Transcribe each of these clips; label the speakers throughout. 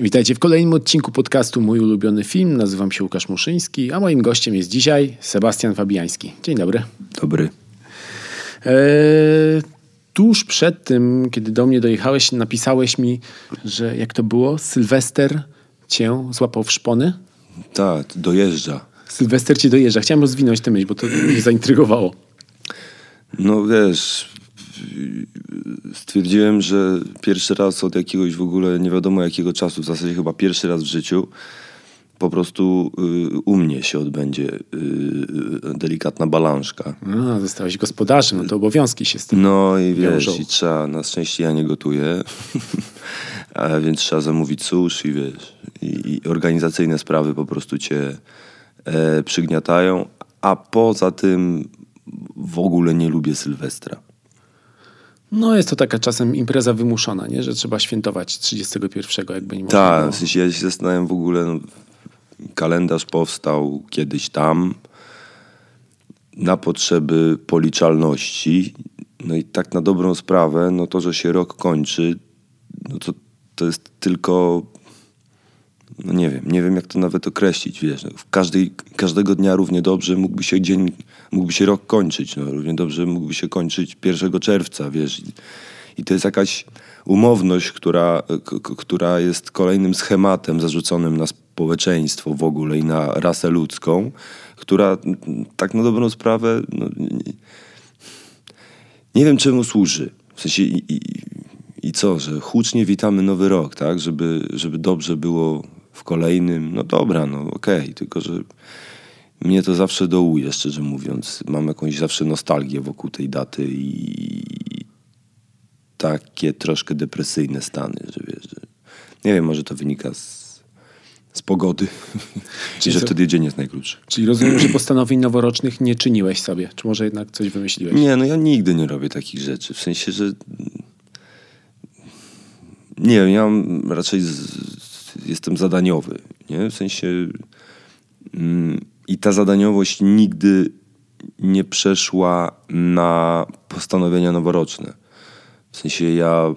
Speaker 1: Witajcie w kolejnym odcinku podcastu Mój ulubiony film. Nazywam się Łukasz Muszyński, a moim gościem jest dzisiaj Sebastian Fabiański. Dzień dobry.
Speaker 2: Dobry.
Speaker 1: Eee, tuż przed tym, kiedy do mnie dojechałeś, napisałeś mi, że jak to było, Sylwester cię złapał w szpony?
Speaker 2: Tak, dojeżdża.
Speaker 1: Sylwester cię dojeżdża. Chciałem rozwinąć tę myśl, bo to mnie zaintrygowało.
Speaker 2: No wiesz, stwierdziłem, że pierwszy raz od jakiegoś w ogóle nie wiadomo jakiego czasu, w zasadzie chyba pierwszy raz w życiu, po prostu y, u mnie się odbędzie y, y, delikatna balanżka.
Speaker 1: A, zostałeś gospodarzem, no to obowiązki się z tym
Speaker 2: No i wiesz,
Speaker 1: wiążą.
Speaker 2: i trzeba, na szczęście ja nie gotuję, a więc trzeba zamówić susz i wiesz, i, i organizacyjne sprawy po prostu cię e, przygniatają, a poza tym w ogóle nie lubię Sylwestra.
Speaker 1: No jest to taka czasem impreza wymuszona, nie? że trzeba świętować 31, jakby nie można
Speaker 2: Tak, w sensie ja się zastanawiam w ogóle, no, kalendarz powstał kiedyś tam na potrzeby policzalności. No i tak na dobrą sprawę, no to, że się rok kończy, no to, to jest tylko, no nie wiem, nie wiem jak to nawet określić, wiesz. No, w każdej, każdego dnia równie dobrze mógłby się dzień, mógłby się rok kończyć, no równie dobrze mógłby się kończyć 1 czerwca, wiesz. I, to jest jakaś umowność, która, która jest kolejnym schematem zarzuconym na społeczeństwo w ogóle i na rasę ludzką, która tak na dobrą sprawę no, nie, nie wiem czemu służy. W sensie i, i, i co, że hucznie witamy nowy rok, tak? Żeby, żeby dobrze było w kolejnym. No dobra, no okej, tylko że mnie to zawsze dołuje, szczerze mówiąc. Mam jakąś zawsze nostalgię wokół tej daty i takie troszkę depresyjne stany, że wiesz, że nie wiem, może to wynika z, z pogody i że wtedy dzień jest najkrótszy.
Speaker 1: Czyli rozumiem, że postanowień noworocznych nie czyniłeś sobie. Czy może jednak coś wymyśliłeś?
Speaker 2: Nie, no ja nigdy nie robię takich rzeczy. W sensie, że. Nie wiem, ja mam raczej. Z... Jestem zadaniowy. Nie? W sensie. Mm, I ta zadaniowość nigdy nie przeszła na postanowienia noworoczne. W sensie ja.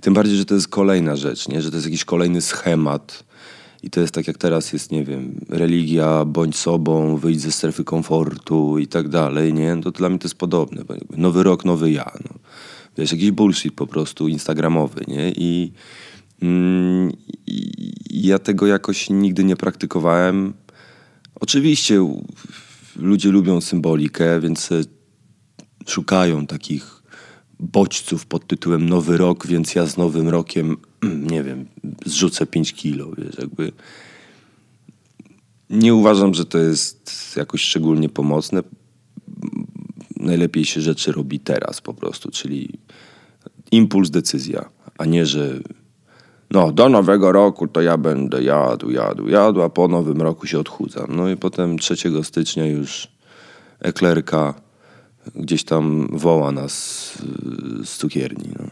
Speaker 2: Tym bardziej, że to jest kolejna rzecz, nie? że to jest jakiś kolejny schemat. I to jest tak jak teraz jest, nie wiem, religia, bądź sobą, wyjdź ze strefy komfortu i tak dalej, nie? To dla mnie to jest podobne. Nowy rok, nowy ja. No. Wiesz, jakiś bullshit po prostu instagramowy, nie? I, mm, i ja tego jakoś nigdy nie praktykowałem. Oczywiście ludzie lubią symbolikę, więc e, szukają takich bodźców pod tytułem Nowy Rok, więc ja z Nowym Rokiem, nie wiem, zrzucę 5 kilo, wiesz, jakby... Nie uważam, że to jest jakoś szczególnie pomocne. Najlepiej się rzeczy robi teraz po prostu, czyli impuls, decyzja, a nie, że no, do nowego roku to ja będę jadł, jadł, jadł, a po nowym roku się odchudzam. No i potem 3 stycznia już eklerka gdzieś tam woła nas y, z cukierni. No.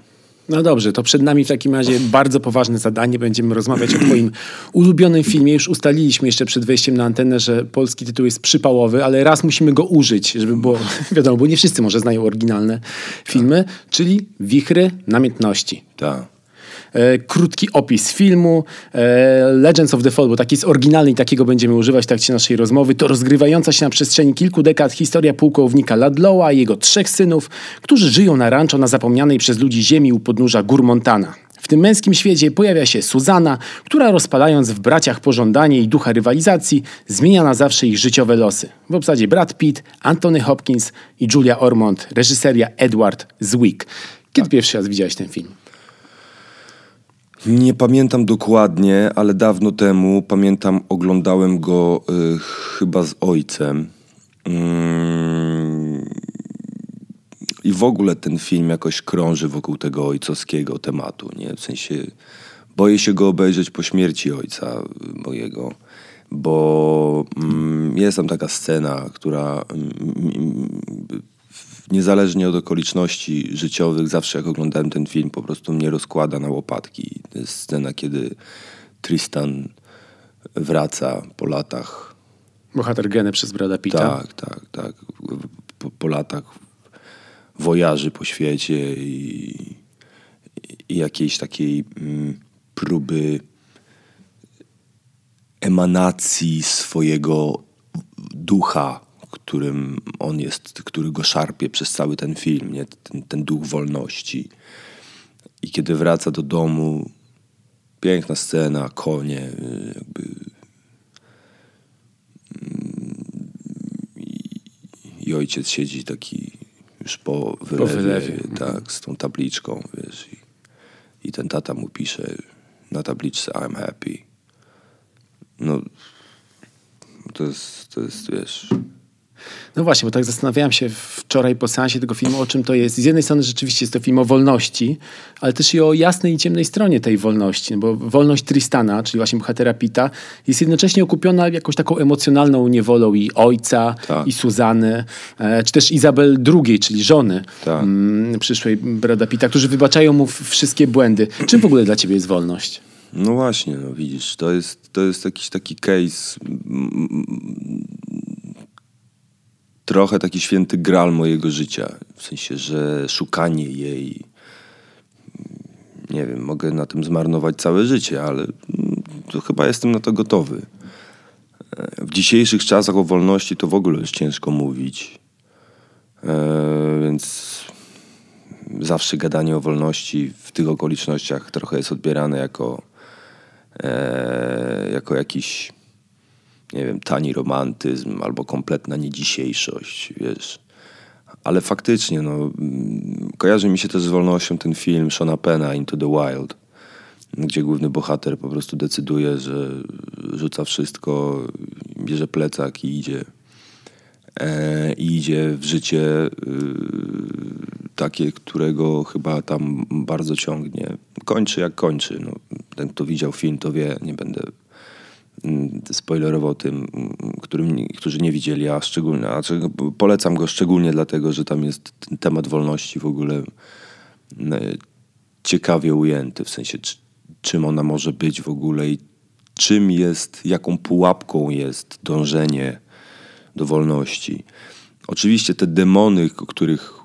Speaker 1: No dobrze, to przed nami w takim razie bardzo poważne zadanie. Będziemy rozmawiać o twoim ulubionym filmie. Już ustaliliśmy jeszcze przed wejściem na antenę, że polski tytuł jest przypałowy, ale raz musimy go użyć, żeby było wiadomo, bo nie wszyscy może znają oryginalne filmy, czyli Wichry Namiętności.
Speaker 2: Tak.
Speaker 1: E, krótki opis filmu e, Legends of the Fall, bo taki jest oryginalny i takiego będziemy używać w trakcie naszej rozmowy. To rozgrywająca się na przestrzeni kilku dekad historia pułkownika Ladlowa i jego trzech synów, którzy żyją na rancho na zapomnianej przez ludzi ziemi u podnóża gór Montana. W tym męskim świecie pojawia się Suzana, która rozpalając w braciach pożądanie i ducha rywalizacji, zmienia na zawsze ich życiowe losy. W obsadzie Brad Pitt, Anthony Hopkins i Julia Ormond, reżyseria Edward Zwick. Kiedy pierwszy raz widziałeś ten film?
Speaker 2: Nie pamiętam dokładnie, ale dawno temu pamiętam, oglądałem go y, chyba z ojcem. Mm, I w ogóle ten film jakoś krąży wokół tego ojcowskiego tematu. Nie? W sensie boję się go obejrzeć po śmierci ojca mojego, bo mm, jest tam taka scena, która mm, niezależnie od okoliczności życiowych, zawsze jak oglądałem ten film, po prostu mnie rozkłada na łopatki. To jest scena, kiedy Tristan wraca po latach.
Speaker 1: Bohater grany przez Brada Pitta.
Speaker 2: Tak, tak, tak. Po, po latach wojaży po świecie i, i jakiejś takiej mm, próby emanacji swojego ducha, którym on jest, który go szarpie przez cały ten film, nie? Ten, ten duch wolności. I kiedy wraca do domu, piękna scena, konie, jakby i, i ojciec siedzi taki już po wylewie,
Speaker 1: Po wylewie.
Speaker 2: tak, z tą tabliczką, wiesz, i, i ten tata mu pisze na tabliczce I'm happy. No, to jest, to jest, wiesz,
Speaker 1: No właśnie, bo tak zastanawiałem się wczoraj po seansie tego filmu, o czym to jest. Z jednej strony rzeczywiście jest to film o wolności, ale też i o jasnej i ciemnej stronie tej wolności, no bo wolność Tristana, czyli właśnie bohatera Pita, jest jednocześnie okupiona jakąś taką emocjonalną niewolą i ojca,
Speaker 2: Tak.
Speaker 1: i Suzanny, e, czy też Izabel II, czyli żony
Speaker 2: Tak.
Speaker 1: mm, przyszłej Brada Pita, którzy wybaczają mu wszystkie błędy. Czym w ogóle dla ciebie jest wolność?
Speaker 2: No właśnie, no widzisz, to jest, to jest jakiś taki case, trochę taki święty gral mojego życia. W sensie, że szukanie jej, nie wiem, mogę na tym zmarnować całe życie, ale mm, to chyba jestem na to gotowy. E, W dzisiejszych czasach o wolności to w ogóle już ciężko mówić. E, więc zawsze gadanie o wolności w tych okolicznościach trochę jest odbierane jako, e, jako jakiś, nie wiem, tani romantyzm albo kompletna niedzisiejszość, wiesz. Ale faktycznie, no, mm, kojarzy mi się też z wolnością ten film Shona Pena Into the Wild, gdzie główny bohater po prostu decyduje, że rzuca wszystko, bierze plecak i idzie. E, I idzie w życie y, takie, którego chyba tam bardzo ciągnie. Kończy jak kończy. No, ten, kto widział film, to wie. Nie będę spoilerował tym, mm, którym, którzy nie widzieli, a szczególnie, a polecam go szczególnie dlatego, że tam jest temat wolności w ogóle mm, ciekawie ujęty, w sensie czy, czym ona może być w ogóle i czym jest, jaką pułapką jest dążenie do wolności. Oczywiście te demony, o których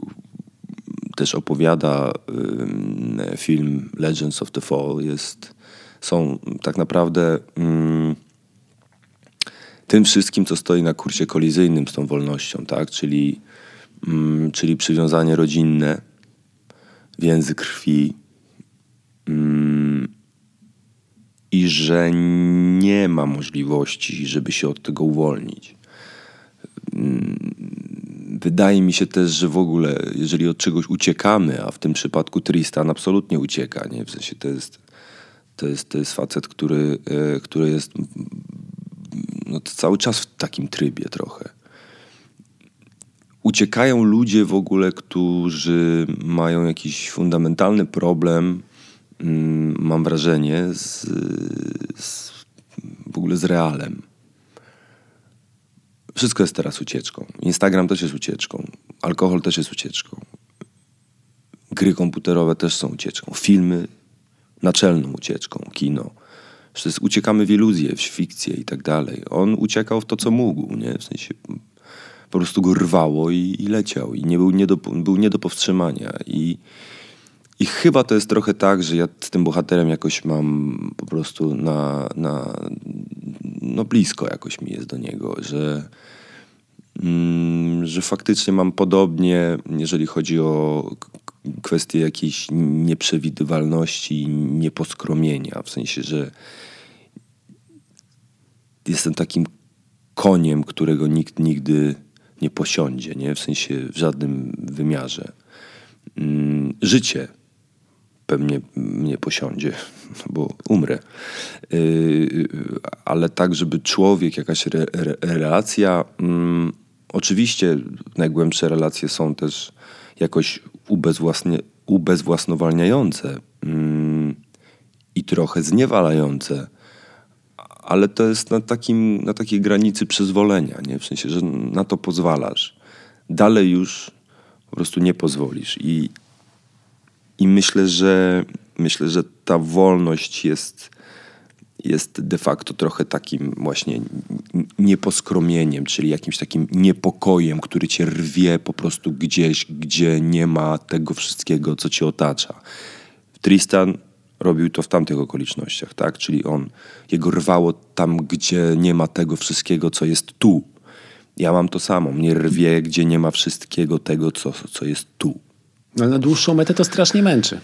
Speaker 2: też opowiada film Legends of the Fall, jest, są tak naprawdę tym wszystkim, co stoi na kursie kolizyjnym z tą wolnością, tak? czyli, ym, czyli przywiązanie rodzinne, więzy krwi ym, i że nie ma możliwości, żeby się od tego uwolnić. Wydaje mi się też, że w ogóle, jeżeli od czegoś uciekamy, a w tym przypadku Tristan absolutnie ucieka, nie? W sensie to jest, to jest, to jest facet, który, e, który jest no, cały czas w takim trybie trochę. Uciekają ludzie w ogóle, którzy mają jakiś fundamentalny problem, mm, mam wrażenie, z, z, w ogóle z realem. Wszystko jest teraz ucieczką. Instagram też jest ucieczką. Alkohol też jest ucieczką. Gry komputerowe też są ucieczką. Filmy naczelną ucieczką. Kino. Że jest, uciekamy w iluzję, w fikcję i tak dalej. On uciekał w to, co mógł. Nie? W sensie po prostu go rwało i, i leciał. I nie był, nie do, był nie do powstrzymania. I, I chyba to jest trochę tak, że ja z tym bohaterem jakoś mam po prostu na, na no blisko jakoś mi jest do niego, że, mm, że faktycznie mam podobnie, jeżeli chodzi o kwestię jakiejś nieprzewidywalności nieposkromienia, w sensie, że jestem takim koniem, którego nikt nigdy nie posiądzie, nie? w sensie w żadnym wymiarze. Mm, Życie pewnie mnie posiądzie, bo umrę. Yy, ale tak, żeby człowiek, jakaś re, re, relacja, mm, oczywiście najgłębsze relacje są też jakoś ubezwłasnie, ubezwłasnowalniające mm, i trochę zniewalające, ale to jest na, takim, na takiej granicy przyzwolenia, nie? w sensie, że na to pozwalasz. Dalej już po prostu nie pozwolisz i, i myślę, że myślę, że ta wolność jest, jest de facto trochę takim właśnie nieposkromieniem, czyli jakimś takim niepokojem, który cię rwie po prostu gdzieś, gdzie nie ma tego wszystkiego, co cię otacza. Tristan robił to w tamtych okolicznościach, tak? Czyli on, jego rwało tam, gdzie nie ma tego wszystkiego, co jest tu. Ja mam to samo. Mnie rwie, gdzie nie ma wszystkiego tego, co, co jest tu.
Speaker 1: Ale na dłuższą metę to strasznie męczy.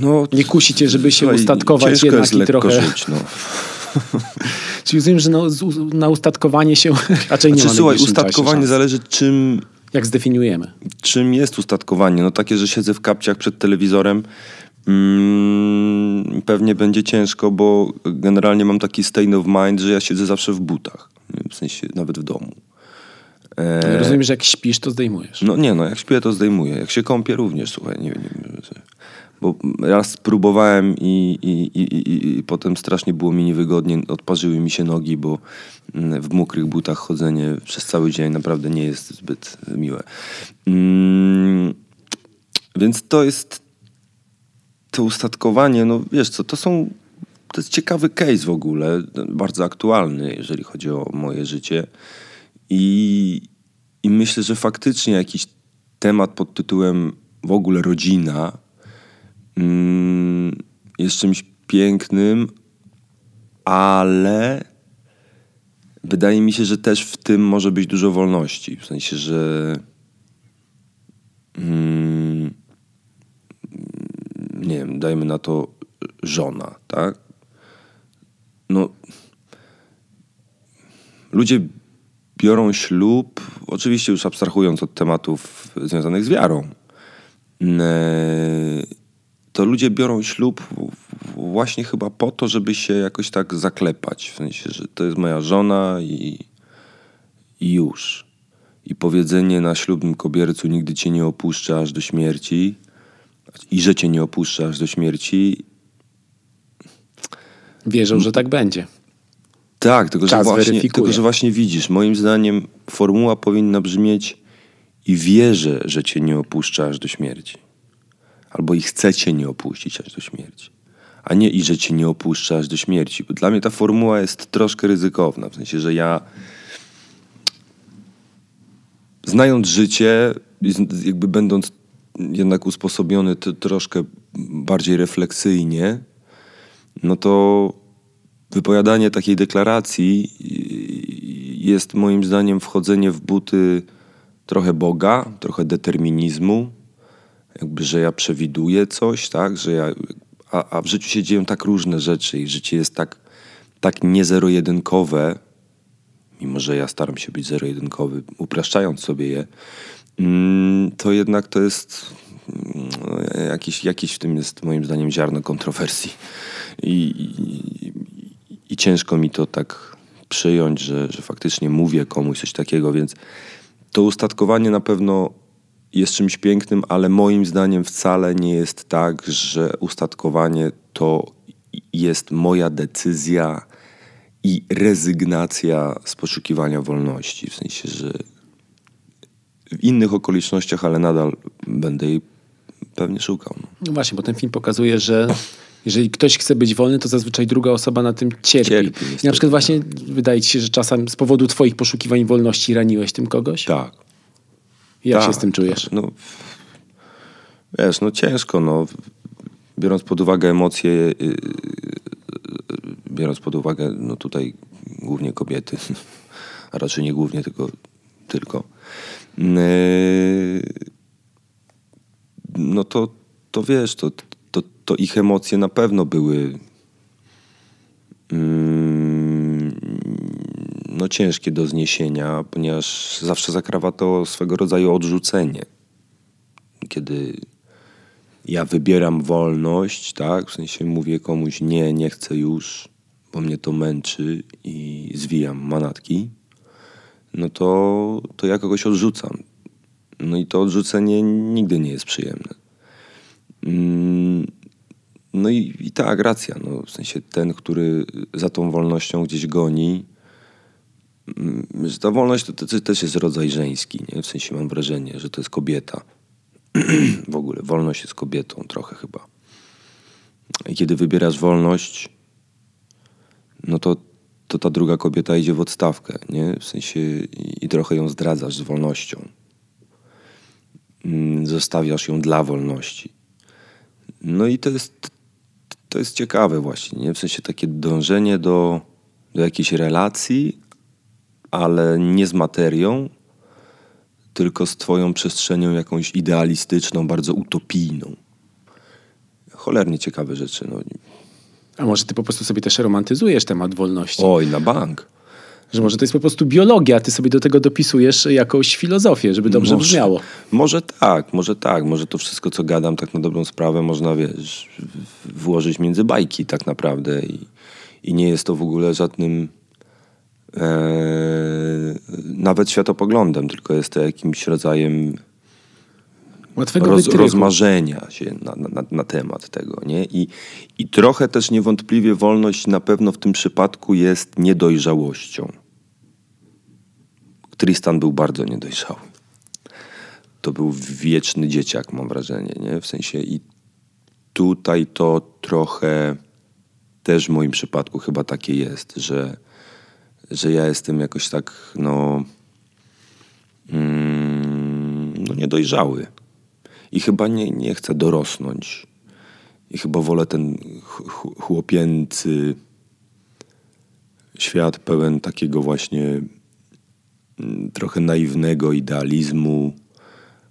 Speaker 2: No,
Speaker 1: Nie kusi cię, żeby się ustatkować jednak i trochę...
Speaker 2: żyć, no.
Speaker 1: Czyli rozumiem, że na, z- na ustatkowanie się raczej nie
Speaker 2: Znaczy,
Speaker 1: ma
Speaker 2: słuchaj, ustatkowanie zależy czym,
Speaker 1: Jak zdefiniujemy.
Speaker 2: czym jest ustatkowanie. No takie, że siedzę w kapciach przed telewizorem, mm, pewnie będzie ciężko, bo generalnie mam taki state of mind, że ja siedzę zawsze w butach. W sensie nawet w domu. E,
Speaker 1: Rozumiem, że jak śpisz, to zdejmujesz.
Speaker 2: No nie, no jak śpię, to zdejmuję. Jak się kąpię również, słuchaj, nie wiem. Bo raz próbowałem i, i, i, i, potem strasznie było mi niewygodnie, odparzyły mi się nogi, bo mm, w mokrych butach chodzenie przez cały dzień naprawdę nie jest zbyt miłe. Mm, więc to jest to ustatkowanie, no wiesz co, to są, to jest ciekawy case w ogóle, bardzo aktualny, jeżeli chodzi o moje życie. I, I myślę, że faktycznie jakiś temat pod tytułem w ogóle rodzina mm, jest czymś pięknym, ale wydaje mi się, że też w tym może być dużo wolności. W sensie, że mm, nie wiem, dajmy na to żona, tak? No, ludzie biorą ślub, oczywiście już abstrahując od tematów związanych z wiarą, e, to ludzie biorą ślub właśnie chyba po to, żeby się jakoś tak zaklepać. W sensie, że to jest moja żona i, i już. I powiedzenie na ślubnym kobiercu nigdy cię nie opuszcza aż do śmierci i że cię nie opuszcza aż do śmierci
Speaker 1: Wierzą, że tak będzie.
Speaker 2: Tak, tylko że, właśnie,
Speaker 1: weryfikuje.
Speaker 2: tylko że właśnie widzisz, moim zdaniem formuła powinna brzmieć i wierzę, że cię nie opuszcza aż do śmierci. Albo i chce cię nie opuścić aż do śmierci. A nie i że cię nie opuszcza aż do śmierci. Bo dla mnie ta formuła jest troszkę ryzykowna. W sensie, że ja znając życie, jakby będąc jednak usposobiony troszkę bardziej refleksyjnie, no to wypowiadanie takiej deklaracji jest moim zdaniem wchodzenie w buty trochę Boga, trochę determinizmu, jakby, że ja przewiduję coś, tak, że ja, a, a w życiu się dzieją tak różne rzeczy i życie jest tak, tak nie zero-jedynkowe, mimo że ja staram się być zero-jedynkowy, upraszczając sobie je, mm, to jednak to jest mm, jakiś, jakiś w tym jest moim zdaniem ziarno kontrowersji. I, i, i ciężko mi to tak przyjąć, że, że faktycznie mówię komuś coś takiego, więc to ustatkowanie na pewno jest czymś pięknym, ale moim zdaniem wcale nie jest tak, że ustatkowanie to jest moja decyzja i rezygnacja z poszukiwania wolności. W sensie, że w innych okolicznościach, ale nadal będę jej pewnie szukał. No.
Speaker 1: No właśnie, bo ten film pokazuje, że jeżeli ktoś chce być wolny, to zazwyczaj druga osoba na tym cierpi.
Speaker 2: Cierpi,
Speaker 1: na przykład właśnie wydaje ci się, że czasem z powodu twoich poszukiwań wolności raniłeś tym kogoś?
Speaker 2: Tak.
Speaker 1: Jak
Speaker 2: tak,
Speaker 1: się z tym czujesz?
Speaker 2: No, wiesz, no ciężko, no. Biorąc pod uwagę emocje, yy, yy, biorąc pod uwagę, no tutaj głównie kobiety, a raczej nie głównie, tylko tylko. Yy, no to, to wiesz, to, to, to ich emocje na pewno były mm, no ciężkie do zniesienia, ponieważ zawsze zakrawa to swego rodzaju odrzucenie. Kiedy ja wybieram wolność, tak, w sensie mówię komuś nie, nie chcę już, bo mnie to męczy i zwijam manatki, no to, to ja kogoś odrzucam. No i to odrzucenie nigdy nie jest przyjemne. Mm, No i, i tak, racja. No, w sensie ten, który za tą wolnością gdzieś goni, że ta wolność to, to też jest rodzaj żeński, nie? W sensie mam wrażenie, że to jest kobieta. w ogóle wolność jest kobietą trochę chyba. I kiedy wybierasz wolność, no to, to ta druga kobieta idzie w odstawkę, nie? W sensie i, i trochę ją zdradzasz z wolnością. Mm, Zostawiasz ją dla wolności. No i to jest to jest ciekawe właśnie, nie? W sensie takie dążenie do, do jakiejś relacji, ale nie z materią, tylko z twoją przestrzenią jakąś idealistyczną, bardzo utopijną. Cholernie ciekawe rzeczy. No.
Speaker 1: A może ty po prostu sobie też romantyzujesz temat wolności?
Speaker 2: Oj, na bank.
Speaker 1: Że może to jest po prostu biologia, a ty sobie do tego dopisujesz jakąś filozofię, żeby dobrze
Speaker 2: może,
Speaker 1: brzmiało.
Speaker 2: Może tak, może tak. Może to wszystko, co gadam, tak na dobrą sprawę można, wiesz, włożyć między bajki tak naprawdę. I, i nie jest to w ogóle żadnym nawet światopoglądem, tylko jest to jakimś rodzajem
Speaker 1: Łatwego
Speaker 2: roz,
Speaker 1: wytrychu.
Speaker 2: rozmarzenia się na, na, na temat tego. Nie? I, I trochę też niewątpliwie wolność na pewno w tym przypadku jest niedojrzałością. Tristan był bardzo niedojrzały. To był wieczny dzieciak, mam wrażenie, nie? W sensie i tutaj to trochę też w moim przypadku chyba takie jest, że, że ja jestem jakoś tak, no, mm, no niedojrzały. I chyba nie, nie chcę dorosnąć. I chyba wolę ten ch- chłopięcy świat pełen takiego właśnie mm, trochę naiwnego idealizmu,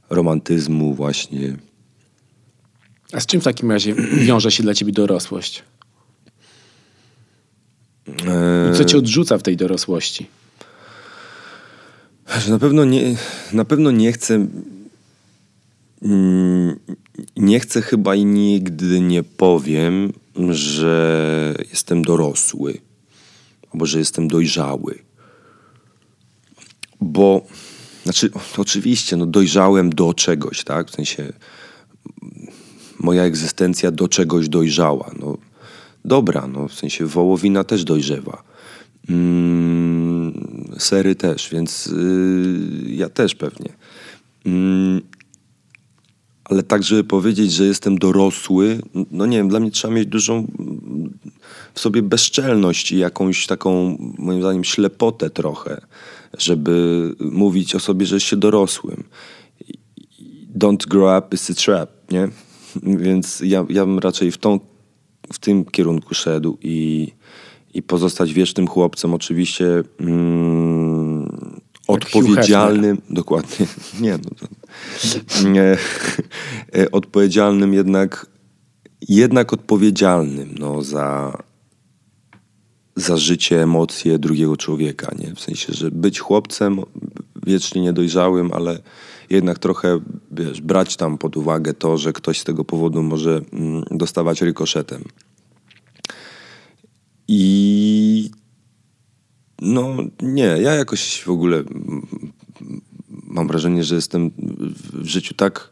Speaker 2: romantyzmu właśnie.
Speaker 1: A z czym w takim razie wiąże się dla ciebie dorosłość? I co cię odrzuca w tej dorosłości?
Speaker 2: Na pewno nie, na pewno nie chcę. mm, Nie chcę chyba i nigdy nie powiem, że jestem dorosły albo że jestem dojrzały. Bo, znaczy, oczywiście, no dojrzałem do czegoś, tak? W sensie moja egzystencja do czegoś dojrzała. No, dobra, no, w sensie wołowina też dojrzewa. Mm, sery też, więc yy, ja też pewnie. Mm, ale tak, żeby powiedzieć, że jestem dorosły, no nie wiem, dla mnie trzeba mieć dużą w sobie bezczelność i jakąś taką, moim zdaniem, ślepotę trochę, żeby mówić o sobie, że się dorosłym. Don't grow up, it's a trap, nie? Więc ja, ja bym raczej w, tą, w tym kierunku szedł i, i pozostać wiecznym chłopcem, oczywiście mm, odpowiedzialnym, dokładnie, nie, no, to, nie, e, odpowiedzialnym jednak, jednak odpowiedzialnym no, za, za życie, emocje drugiego człowieka, nie? W sensie, że być chłopcem wiecznie niedojrzałym, ale jednak trochę, wiesz, brać tam pod uwagę to, że ktoś z tego powodu może mm, dostawać rykoszetem. I no nie, ja jakoś w ogóle mam wrażenie, że jestem w życiu tak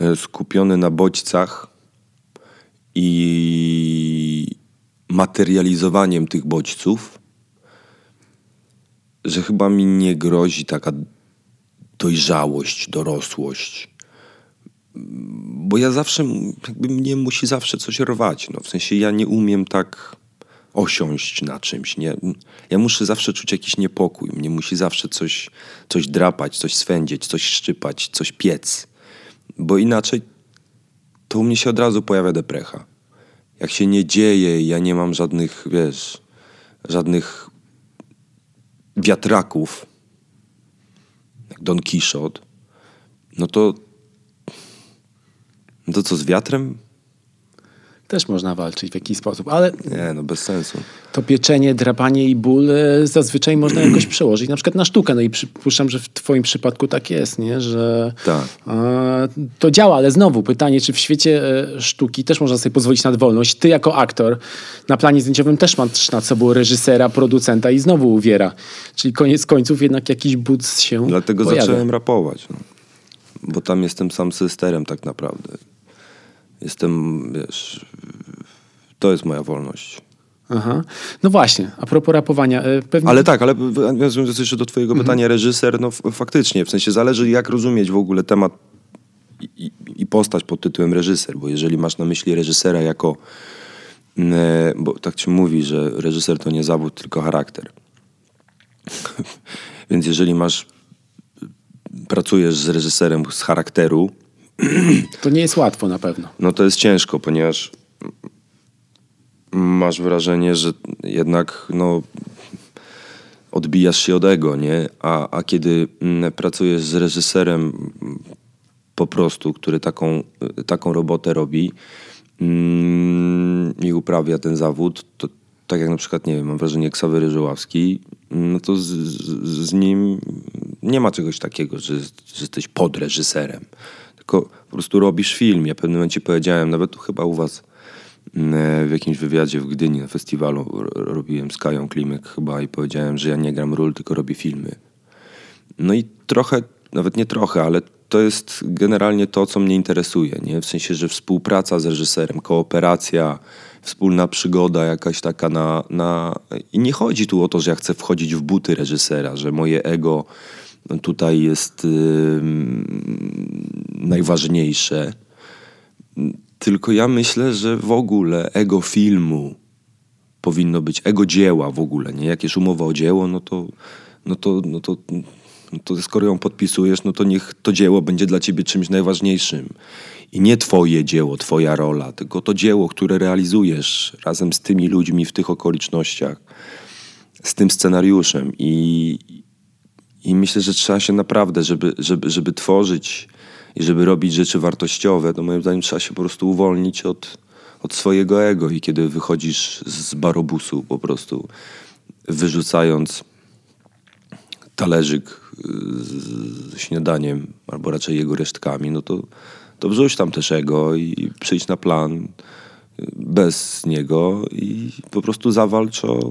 Speaker 2: e, skupiony na bodźcach i materializowaniem tych bodźców, że chyba mi nie grozi taka dojrzałość, dorosłość. Bo ja zawsze, jakby mnie musi zawsze coś rwać. No, w sensie ja nie umiem tak osiąść na czymś. Nie? Ja muszę zawsze czuć jakiś niepokój. Mnie musi zawsze coś, coś drapać, coś swędzić, coś szczypać, coś piec. Bo inaczej to u mnie się od razu pojawia deprecha. Jak się nie dzieje, ja nie mam żadnych, wiesz, żadnych wiatraków, jak Don Quixote, no to no to co z wiatrem?
Speaker 1: Też można walczyć w jakiś sposób, ale
Speaker 2: Nie, no bez sensu.
Speaker 1: to pieczenie, drapanie i ból e, zazwyczaj można jakoś przełożyć na przykład na sztukę. No i przypuszczam, że w twoim przypadku tak jest, nie? że
Speaker 2: Tak.
Speaker 1: to działa, ale znowu pytanie, czy w świecie e, sztuki też można sobie pozwolić na wolność? Ty jako aktor na planie zdjęciowym też masz nad sobą reżysera, producenta i znowu uwiera. Czyli koniec końców jednak jakiś but się
Speaker 2: Dlatego
Speaker 1: pojawia.
Speaker 2: zacząłem rapować. No. Bo tam jestem sam systerem tak naprawdę. Jestem, wiesz, to jest moja wolność.
Speaker 1: Aha. No właśnie, a propos rapowania. e, Pewnie...
Speaker 2: Ale tak, ale nawiązując jeszcze do twojego pytania, reżyser, no faktycznie, w sensie zależy jak rozumieć w ogóle temat i, i, postać pod tytułem reżyser, bo jeżeli masz na myśli reżysera jako, mm, e, bo tak się mówi, że reżyser to nie zawód, tylko charakter. Więc jeżeli masz, pracujesz z reżyserem z charakteru,
Speaker 1: To nie jest łatwo na pewno.
Speaker 2: no to jest ciężko, ponieważ masz wrażenie, że jednak no, odbijasz się od ego, nie? A, a kiedy mm, pracujesz z reżyserem mm, po prostu, który taką, taką robotę robi mm, i uprawia ten zawód, to tak jak na przykład, nie wiem, mam wrażenie Ksawery Żoławski, no to z, z, z, nim nie ma czegoś takiego, że, że jesteś pod reżyserem. Tylko po prostu robisz film. Ja w pewnym momencie powiedziałem, nawet chyba u was mm, w jakimś wywiadzie w Gdyni na festiwalu robiłem z Kają Klimek chyba i powiedziałem, że ja nie gram ról, tylko robię filmy. No i trochę, nawet nie trochę, ale to jest generalnie to, co mnie interesuje. Nie? W sensie, że współpraca z reżyserem, kooperacja, wspólna przygoda jakaś taka na, na... I nie chodzi tu o to, że ja chcę wchodzić w buty reżysera, że moje ego tutaj jest yy, najważniejsze. Tylko ja myślę, że w ogóle ego filmu powinno być, ego dzieła w ogóle, nie? Jak jest umowa o dzieło, no to, no to, no to, no to skoro ją podpisujesz, no to niech to dzieło będzie dla ciebie czymś najważniejszym. I nie twoje dzieło, twoja rola, tylko to dzieło, które realizujesz razem z tymi ludźmi w tych okolicznościach, z tym scenariuszem. I, i myślę, że trzeba się naprawdę, żeby, żeby, żeby tworzyć i żeby robić rzeczy wartościowe, to moim zdaniem trzeba się po prostu uwolnić od, od swojego ego. I kiedy wychodzisz z barobusu po prostu wyrzucając talerzyk z śniadaniem, albo raczej jego resztkami, no to, to wrzuć tam też ego i przyjdź na plan bez niego i po prostu zawalcz o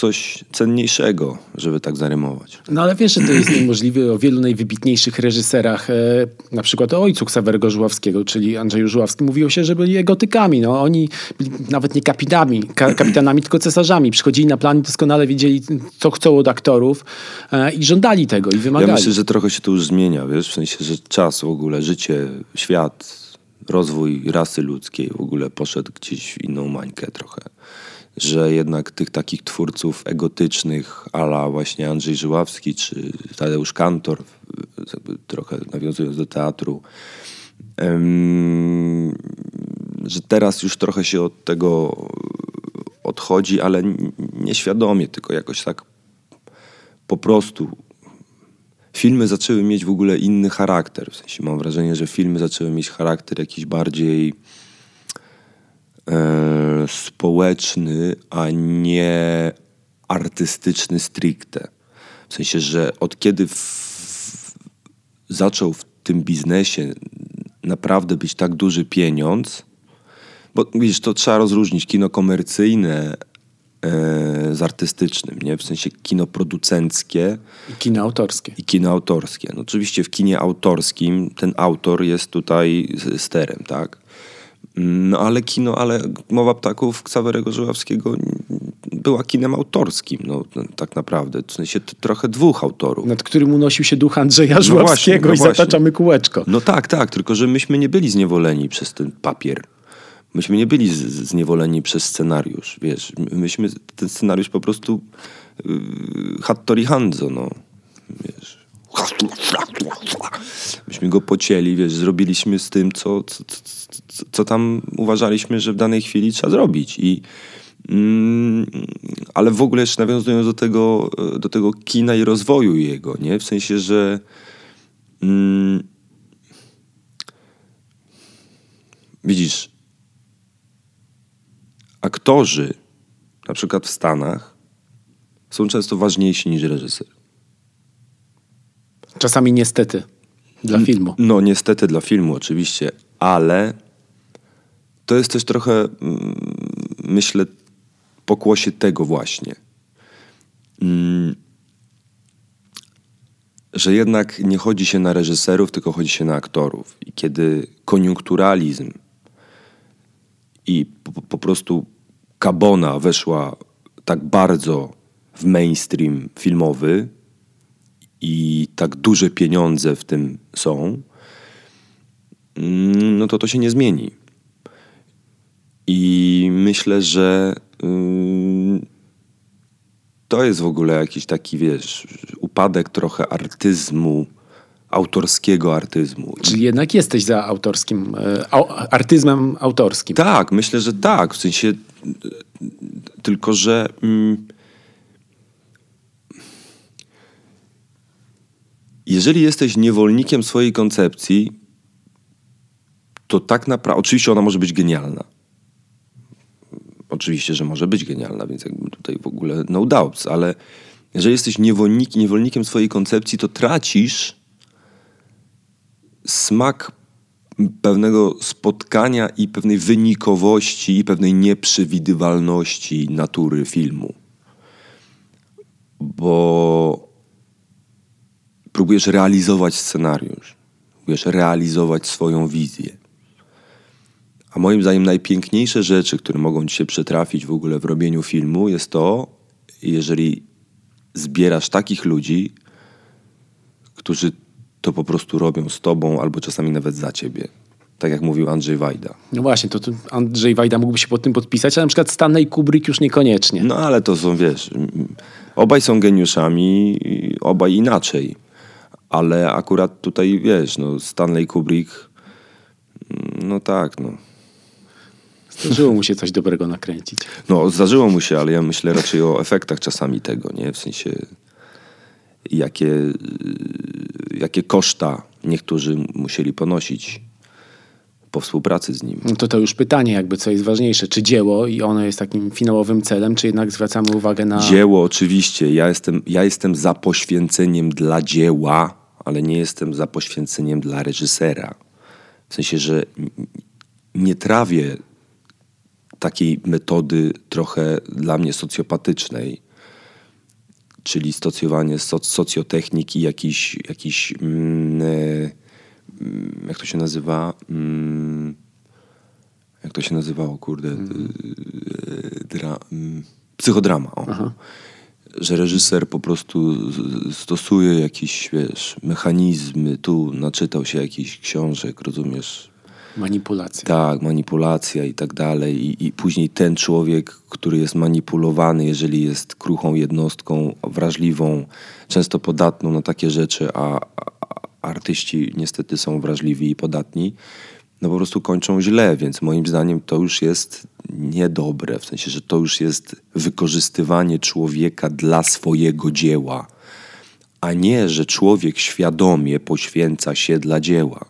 Speaker 2: coś cenniejszego, żeby tak zarymować.
Speaker 1: No ale wiesz, że to jest niemożliwe o wielu najwybitniejszych reżyserach, e, na przykład o ojcu Ksawerego Żuławskiego, czyli Andrzeju Żuławskim, mówiło się, że byli egotykami. No, oni byli nawet nie kapitanami, ka kapitanami, tylko cesarzami. Przychodzili na plan i doskonale wiedzieli, co chcą od aktorów e, i żądali tego i wymagali.
Speaker 2: Ja myślę, że trochę się to już zmienia, wiesz, w sensie, że czas w ogóle, życie, świat, rozwój rasy ludzkiej w ogóle poszedł gdzieś w inną mańkę trochę że jednak tych takich twórców egotycznych, ala właśnie Andrzej Żyławski czy Tadeusz Kantor, trochę nawiązując do teatru, że teraz już trochę się od tego odchodzi, ale nieświadomie, tylko jakoś tak po prostu filmy zaczęły mieć w ogóle inny charakter. W sensie mam wrażenie, że filmy zaczęły mieć charakter jakiś bardziej społeczny, a nie artystyczny stricte. W sensie, że od kiedy w, zaczął w tym biznesie naprawdę być tak duży pieniądz, bo widzisz, to trzeba rozróżnić kino komercyjne e, z artystycznym, nie? W sensie kino producenckie.
Speaker 1: I kino autorskie.
Speaker 2: I kino autorskie. No oczywiście w kinie autorskim ten autor jest tutaj sterem, tak? No ale kino, ale Mowa Ptaków Ksawerego Żuławskiego była kinem autorskim, no tak naprawdę. W sensie trochę dwóch autorów.
Speaker 1: Nad którym unosił się duch Andrzeja Żuławskiego no właśnie, no i zataczamy kółeczko.
Speaker 2: No tak, tak, tylko że myśmy nie byli zniewoleni przez ten papier. Myśmy nie byli zniewoleni przez scenariusz, wiesz. Myśmy ten scenariusz po prostu yy, Hattori Hanzo, no. Wiesz Myśmy go pocięli, wiesz, zrobiliśmy z tym, co, co, co, co tam uważaliśmy, że w danej chwili trzeba zrobić. I, mm, ale w ogóle jeszcze nawiązując do tego, do tego kina i rozwoju jego, nie? W sensie, że mm, widzisz, aktorzy, na przykład w Stanach, są często ważniejsi niż reżyser.
Speaker 1: Czasami niestety dla filmu.
Speaker 2: No niestety dla filmu oczywiście, ale to jest też trochę, mm, myślę, pokłosie tego właśnie. Mm, że jednak nie chodzi się na reżyserów, tylko chodzi się na aktorów. I kiedy koniunkturalizm i po, po prostu kabona weszła tak bardzo w mainstream filmowy, i tak duże pieniądze w tym są, mm, no to to się nie zmieni. I myślę, że yy, to jest w ogóle jakiś taki, wiesz, upadek trochę artyzmu, autorskiego artyzmu.
Speaker 1: Czyli jednak jesteś za autorskim, e, artyzmem autorskim.
Speaker 2: Tak, myślę, że tak. W sensie tylko, że mm, jeżeli jesteś niewolnikiem swojej koncepcji, to tak naprawdę, oczywiście ona może być genialna. Oczywiście, że może być genialna, więc jakby tutaj w ogóle no doubts, ale jeżeli jesteś niewolnik, niewolnikiem swojej koncepcji, to tracisz smak pewnego spotkania i pewnej wynikowości i pewnej nieprzewidywalności natury filmu. Bo próbujesz realizować scenariusz, próbujesz realizować swoją wizję. A moim zdaniem najpiękniejsze rzeczy, które mogą ci się przetrafić w ogóle w robieniu filmu, jest to, jeżeli zbierasz takich ludzi, którzy to po prostu robią z tobą albo czasami nawet za ciebie. Tak jak mówił Andrzej Wajda.
Speaker 1: No właśnie, to, to Andrzej Wajda mógłby się pod tym podpisać, a na przykład Stanley Kubrick już niekoniecznie.
Speaker 2: No ale to są, wiesz, obaj są geniuszami, obaj inaczej. Ale akurat tutaj, wiesz, no Stanley Kubrick, no tak, no.
Speaker 1: Zdarzyło mu się coś dobrego nakręcić.
Speaker 2: No, zdarzyło mu się, ale ja myślę raczej o efektach czasami tego, nie? W sensie, jakie, jakie koszta niektórzy musieli ponosić po współpracy z nim.
Speaker 1: No to to już pytanie jakby, co jest ważniejsze. Czy dzieło i ono jest takim finałowym celem, czy jednak zwracamy uwagę na...
Speaker 2: Dzieło oczywiście. Ja jestem, ja jestem za poświęceniem dla dzieła, ale nie jestem za poświęceniem dla reżysera. W sensie, że nie trawię takiej metody trochę dla mnie socjopatycznej, czyli stosjowanie soc socjotechniki, jakiś, jakiś mm, e, mm, jak to się nazywa? Mm, jak to się nazywało, kurde? Mm. Dra, mm, psychodrama. O. Że reżyser po prostu stosuje jakieś, wiesz, mechanizmy, tu naczytał się jakichś książek, rozumiesz,
Speaker 1: Manipulacja.
Speaker 2: Tak, manipulacja i tak dalej. I, I później ten człowiek, który jest manipulowany, jeżeli jest kruchą jednostką, wrażliwą, często podatną na takie rzeczy, a, a artyści niestety są wrażliwi i podatni, no po prostu kończą źle, więc moim zdaniem to już jest niedobre, w sensie, że to już jest wykorzystywanie człowieka dla swojego dzieła, a nie, że człowiek świadomie poświęca się dla dzieła.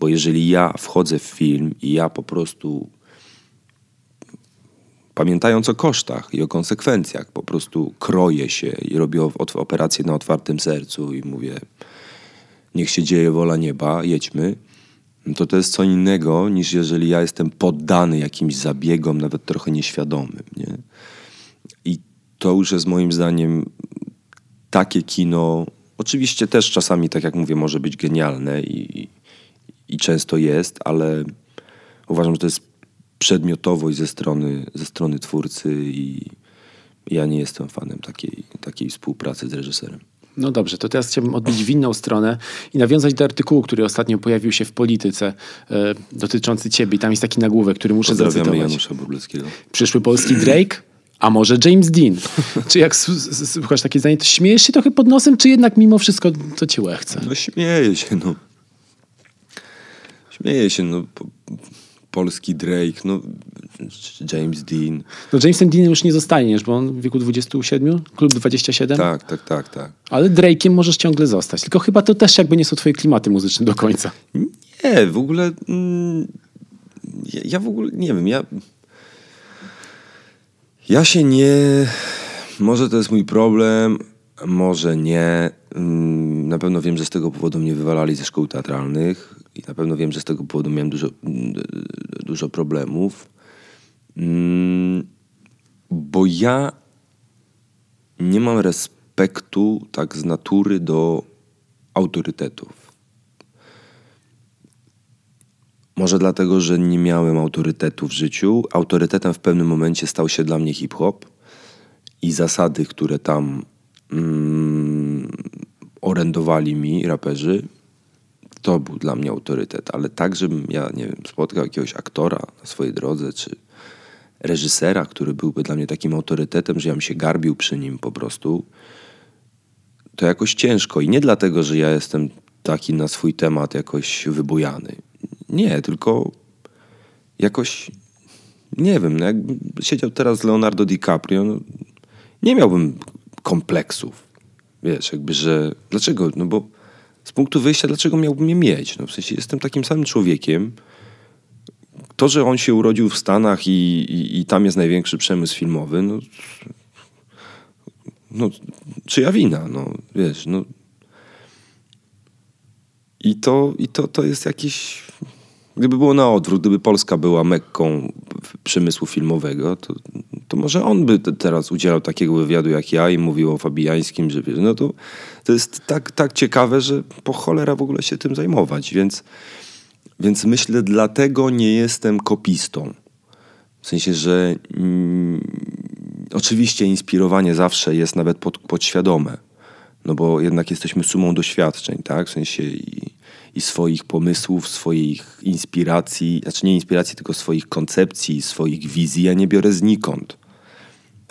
Speaker 2: Bo jeżeli ja wchodzę w film i ja po prostu pamiętając o kosztach i o konsekwencjach, po prostu kroję się i robię operację na otwartym sercu i mówię niech się dzieje wola nieba, jedźmy, to to jest co innego niż jeżeli ja jestem poddany jakimś zabiegom, nawet trochę nieświadomym. Nie? I to już jest moim zdaniem takie kino, oczywiście też czasami, tak jak mówię, może być genialne i, i często jest, ale uważam, że to jest przedmiotowość ze strony, ze strony twórcy i ja nie jestem fanem takiej, takiej współpracy z reżyserem.
Speaker 1: No dobrze, to teraz chciałbym odbić w inną stronę i nawiązać do artykułu, który ostatnio pojawił się w Polityce e, dotyczący ciebie. I tam jest taki nagłówek, który muszę zacytować.
Speaker 2: Janusza Burleckiego.
Speaker 1: Przyszły polski Drake, a może James Dean? czy jak słuchasz takie zdanie, to śmiejesz się trochę pod nosem, czy jednak mimo wszystko to cię łechce?
Speaker 2: No śmieję się, no. Śmieję się, no. Po, polski Drake, no. James Dean.
Speaker 1: No Jamesem Deanem już nie zostaniesz, bo on w wieku 27, klub 27.
Speaker 2: Tak, tak, tak, tak.
Speaker 1: Ale Drake'iem możesz ciągle zostać. Tylko chyba to też jakby nie są twoje klimaty muzyczne do końca.
Speaker 2: Nie, w ogóle... Mm, ja, ja w ogóle, nie wiem, ja... Ja się nie... Może to jest mój problem, może nie. Mm, na pewno wiem, że z tego powodu mnie wywalali ze szkół teatralnych i na pewno wiem, że z tego powodu miałem dużo, dużo problemów. Mm, bo ja nie mam respektu tak z natury do autorytetów. Może dlatego, że nie miałem autorytetu w życiu. Autorytetem w pewnym momencie stał się dla mnie hip-hop i zasady, które tam mm, orędowali mi raperzy, to był dla mnie autorytet. Ale tak, żebym ja, nie wiem, spotkał jakiegoś aktora na swojej drodze, czy reżysera, który byłby dla mnie takim autorytetem, że ja bym się garbił przy nim po prostu, to jakoś ciężko. I nie dlatego, że ja jestem taki na swój temat jakoś wybujany. Nie, tylko jakoś nie wiem, no jakbym siedział teraz Leonardo DiCaprio, no, nie miałbym kompleksów. Wiesz, jakby, że dlaczego? No bo z punktu wyjścia, dlaczego miałbym je mieć? No w sensie jestem takim samym człowiekiem. To, że on się urodził w Stanach i, i, i tam jest największy przemysł filmowy, no, no czyja wina? No wiesz, no i to, i to, to jest jakiś. Gdyby było na odwrót, gdyby Polska była mekką przemysłu filmowego, to, to może on by teraz udzielał takiego wywiadu jak ja i mówił o Fabijańskim, że wiesz, no to, to jest tak, tak ciekawe, że po cholera w ogóle się tym zajmować. Więc, więc myślę, dlatego nie jestem kopistą. W sensie, że mm, oczywiście inspirowanie zawsze jest nawet pod, podświadome. No bo jednak jesteśmy sumą doświadczeń, tak? W sensie i, i swoich pomysłów, swoich inspiracji, znaczy nie inspiracji, tylko swoich koncepcji, swoich wizji. Ja nie biorę znikąd.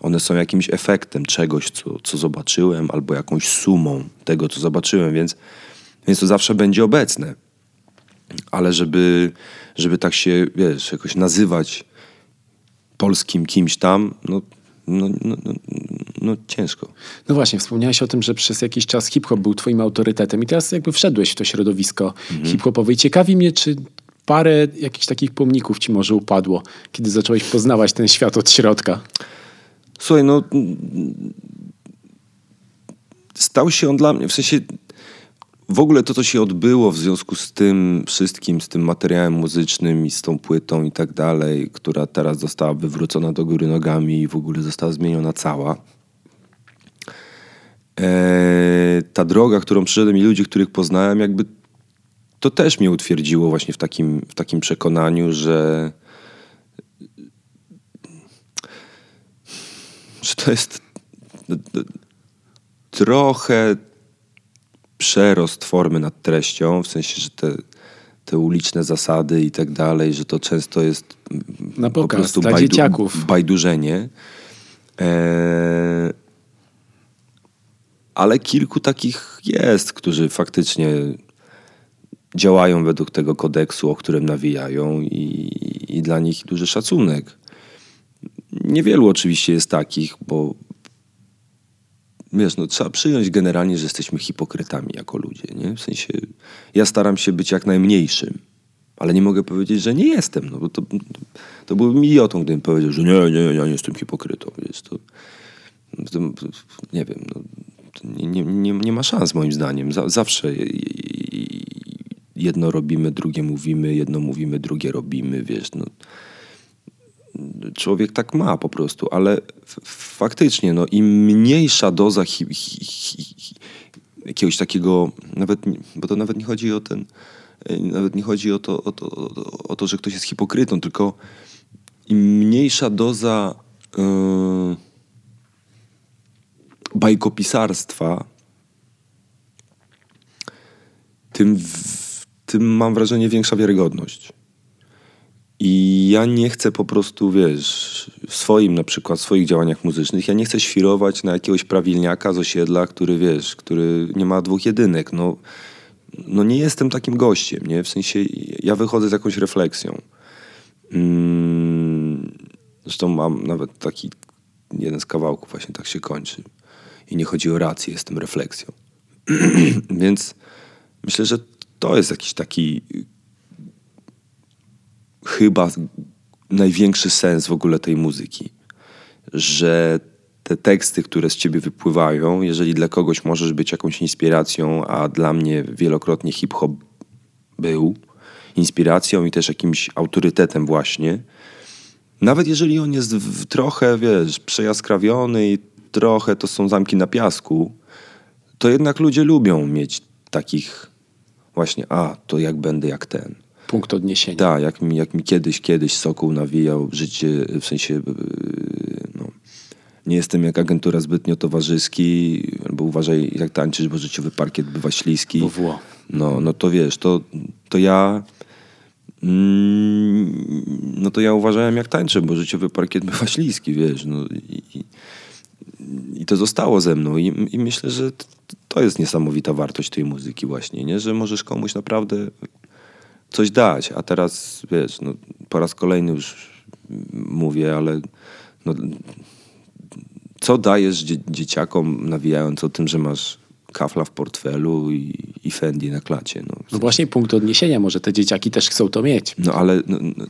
Speaker 2: One są jakimś efektem czegoś, co, co zobaczyłem, albo jakąś sumą tego, co zobaczyłem, więc, więc to zawsze będzie obecne. Ale żeby, żeby tak się, wiesz, jakoś nazywać polskim kimś tam, no, no, no, no, no ciężko.
Speaker 1: No właśnie, wspomniałeś o tym, że przez jakiś czas hip-hop był twoim autorytetem i teraz jakby wszedłeś w to środowisko mhm. hip-hopowe i ciekawi mnie, czy parę jakichś takich pomników ci może upadło, kiedy zacząłeś poznawać ten świat od środka.
Speaker 2: Słuchaj, no stał się on dla mnie, w sensie w ogóle to, co się odbyło w związku z tym wszystkim, z tym materiałem muzycznym i z tą płytą i tak dalej, która teraz została wywrócona do góry nogami i w ogóle została zmieniona cała. Eee, ta droga, którą przyszedłem i ludzie, których poznałem, jakby to też mnie utwierdziło właśnie w takim, w takim przekonaniu, że, że to jest trochę przerost formy nad treścią, w sensie, że te, te uliczne zasady i tak dalej, że to często jest
Speaker 1: Na pokaz, po prostu bajdu, dzieciaków.
Speaker 2: bajdurzenie. E, ale kilku takich jest, którzy faktycznie działają według tego kodeksu, o którym nawijają i, i dla nich duży szacunek. Niewielu oczywiście jest takich, bo wiesz, no, trzeba przyjąć generalnie, że jesteśmy hipokrytami jako ludzie. Nie? W sensie ja staram się być jak najmniejszym, ale nie mogę powiedzieć, że nie jestem. No, bo to, to, to byłbym idiotą, gdybym powiedział, że nie, nie, ja nie jestem hipokrytą. To, to nie wiem, no, nie, nie, nie, ma szans moim zdaniem. zawsze jedno robimy, drugie mówimy, jedno mówimy, drugie robimy, wiesz, no człowiek tak ma po prostu, ale faktycznie, no, im mniejsza doza hi, hi, hi, jakiegoś takiego, nawet, bo to nawet nie chodzi o ten, nawet nie chodzi o to, o to, o to że ktoś jest hipokrytą, tylko im mniejsza doza yy, bajkopisarstwa, tym, tym mam wrażenie większa wiarygodność. I ja nie chcę po prostu, wiesz, w swoim na przykład, w swoich działaniach muzycznych, ja nie chcę świrować na jakiegoś prawilniaka z osiedla, który, wiesz, który nie ma dwóch jedynek. No, no nie jestem takim gościem, nie? W sensie ja wychodzę z jakąś refleksją. Mm, zresztą mam nawet taki jeden z kawałków właśnie tak się kończy. I nie chodzi o rację, jestem refleksją. Więc myślę, że to jest jakiś taki chyba największy sens w ogóle tej muzyki. Że te teksty, które z ciebie wypływają, jeżeli dla kogoś możesz być jakąś inspiracją, a dla mnie wielokrotnie hip-hop był inspiracją i też jakimś autorytetem właśnie, nawet jeżeli on jest w, trochę, wiesz, przejaskrawiony i trochę to są zamki na piasku, to jednak ludzie lubią mieć takich właśnie, a, to jak będę jak ten
Speaker 1: punkt odniesienia.
Speaker 2: Tak, jak mi, jak mi kiedyś, kiedyś Sokół nawijał życie, w sensie yy, no, nie jestem jak agentura zbytnio towarzyski, albo uważaj jak tańczysz, bo życiowy parkiet bywa śliski.
Speaker 1: WWO.
Speaker 2: No, no to wiesz, to, to ja mm, no to ja uważałem jak tańczę, bo życiowy parkiet bywa śliski, wiesz, no i, i, i to zostało ze mną i, i myślę, że to jest niesamowita wartość tej muzyki właśnie, nie? że możesz komuś naprawdę coś dać, a teraz wiesz, no, po raz kolejny już mówię, ale no, co dajesz dzie dzieciakom nawijając o tym, że masz kafla w portfelu i, i Fendi na klacie. No.
Speaker 1: no właśnie punkt odniesienia, może te dzieciaki też chcą to mieć.
Speaker 2: No ale no, no,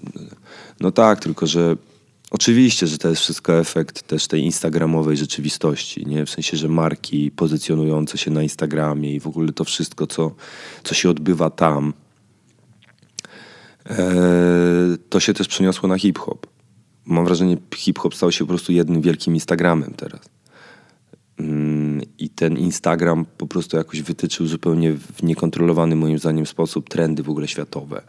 Speaker 2: no tak, tylko że Oczywiście, że to jest wszystko efekt też tej instagramowej rzeczywistości, nie? W sensie, że marki pozycjonujące się na Instagramie i w ogóle to wszystko, co, co się odbywa tam, to się też przeniosło na hip-hop. Mam wrażenie, hip-hop stał się po prostu jednym wielkim Instagramem teraz. Mm, I ten Instagram po prostu jakoś wytyczył zupełnie w niekontrolowany moim zdaniem sposób trendy w ogóle światowe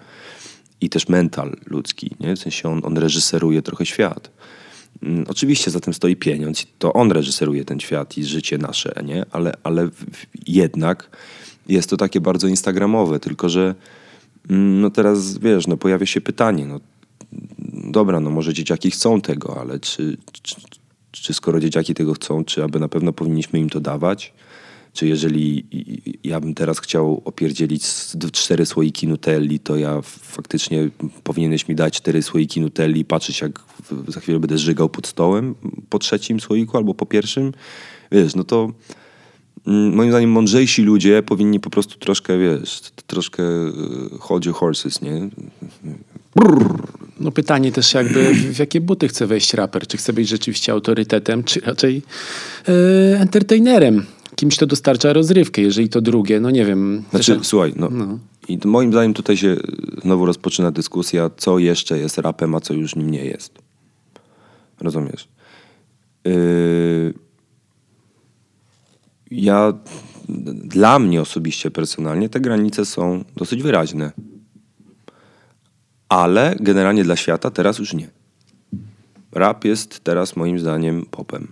Speaker 2: i też mental ludzki, nie? w sensie on, on reżyseruje trochę świat. Mm, oczywiście za tym stoi pieniądz, to on reżyseruje ten świat i życie nasze, nie? Ale, ale jednak jest to takie bardzo instagramowe, tylko że no teraz wiesz, no pojawia się pytanie, no dobra, no może dzieciaki chcą tego, ale czy, czy, czy skoro dzieciaki tego chcą, czy aby na pewno powinniśmy im to dawać? Czy jeżeli ja bym teraz chciał opierdzielić cztery słoiki Nutelli, to ja faktycznie powinieneś mi dać cztery słoiki Nutelli i patrzeć jak za chwilę będę żygał pod stołem po trzecim słoiku albo po pierwszym. Wiesz, no to moim zdaniem mądrzejsi ludzie powinni po prostu troszkę, wiesz, troszkę e, your horses, nie?
Speaker 1: No pytanie też jakby, w jakie buty chce wejść raper? Czy chce być rzeczywiście autorytetem, czy raczej e, entertainerem? kimś, kto dostarcza rozrywkę. Jeżeli to drugie, no nie wiem.
Speaker 2: Znaczy, też... słuchaj, no, no. I moim zdaniem tutaj się znowu rozpoczyna dyskusja, co jeszcze jest rapem, a co już nim nie jest. Rozumiesz? Yy... Ja, dla mnie osobiście, personalnie, te granice są dosyć wyraźne. Ale generalnie dla świata teraz już nie. Rap jest teraz moim zdaniem popem.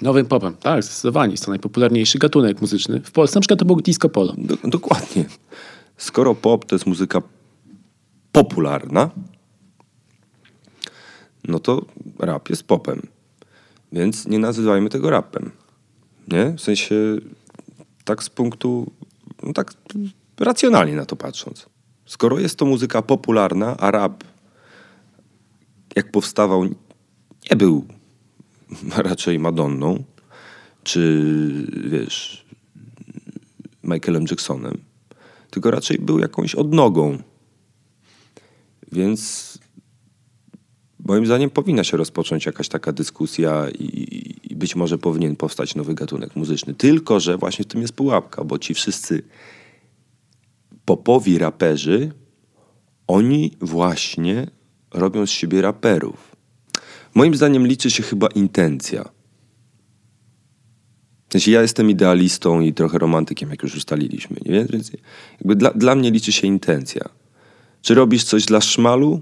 Speaker 1: Nowym popem, tak, zdecydowanie. Jest to najpopularniejszy gatunek muzyczny. W Polsce na przykład to był disco polo.
Speaker 2: Do, dokładnie. Skoro pop to jest muzyka popularna, no to rap jest popem. Więc nie nazywajmy tego rapem. Nie? W sensie tak z punktu, no tak racjonalnie na to patrząc. Skoro jest to muzyka popularna, a rap jak powstawał nie był raczej Madonną, czy wiesz, Michaelem Jacksonem, tylko raczej był jakąś odnogą. Więc moim zdaniem powinna się rozpocząć jakaś taka dyskusja i, być może powinien powstać nowy gatunek muzyczny. Tylko, że właśnie w tym jest pułapka, bo ci wszyscy popowi raperzy, oni właśnie robią z siebie raperów. Moim zdaniem liczy się chyba intencja. Znaczy ja jestem idealistą i trochę romantykiem, jak już ustaliliśmy, nie? więc jakby dla, dla mnie liczy się intencja. Czy robisz coś dla szmalu,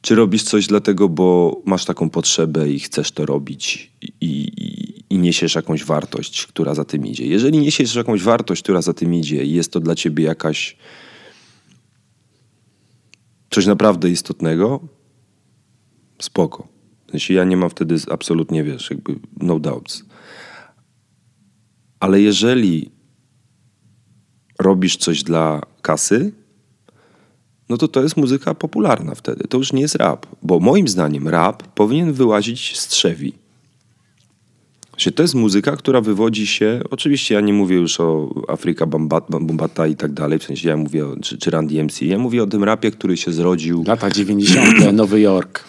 Speaker 2: czy robisz coś dlatego, bo masz taką potrzebę i chcesz to robić i, i, i niesiesz jakąś wartość, która za tym idzie. Jeżeli niesiesz jakąś wartość, która za tym idzie i jest to dla ciebie jakaś coś naprawdę istotnego, spoko. W ja nie mam wtedy absolutnie, wiesz, jakby no doubts. Ale jeżeli robisz coś dla kasy, no to to jest muzyka popularna wtedy. To już nie jest rap. Bo moim zdaniem rap powinien wyłazić z trzewi. To jest muzyka, która wywodzi się, oczywiście ja nie mówię już o Afryka Bombata i tak dalej, w sensie ja mówię o, czy, czy Randy MC, ja mówię o tym rapie, który się zrodził...
Speaker 1: Lata 90. Nowy Jork.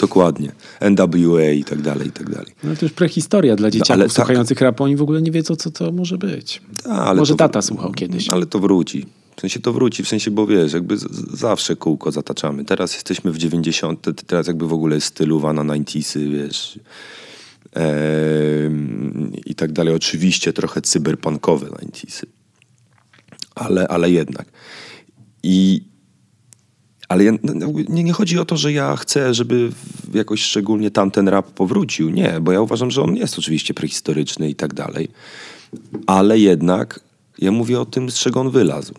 Speaker 2: Dokładnie. NWA i tak dalej, i tak dalej.
Speaker 1: No to już prehistoria dla no, dzieciaków no, słuchających tak. rapu. Oni w ogóle nie wiedzą, co to może być. A, może to, tata słuchał kiedyś.
Speaker 2: Ale to wróci. W sensie to wróci, w sensie, bo wiesz, jakby zawsze kółko zataczamy. Teraz jesteśmy w 90., teraz jakby w ogóle jest na 90sy, wiesz. Eee, I tak dalej. Oczywiście trochę cyberpunkowe 90sy. Ale, ale jednak. I ale ja, no, no, nie, nie, chodzi o to, że ja chcę, żeby jakoś szczególnie tamten rap powrócił. Nie, bo ja uważam, że on jest oczywiście prehistoryczny i tak dalej. Ale jednak ja mówię o tym, z czego on wylazł.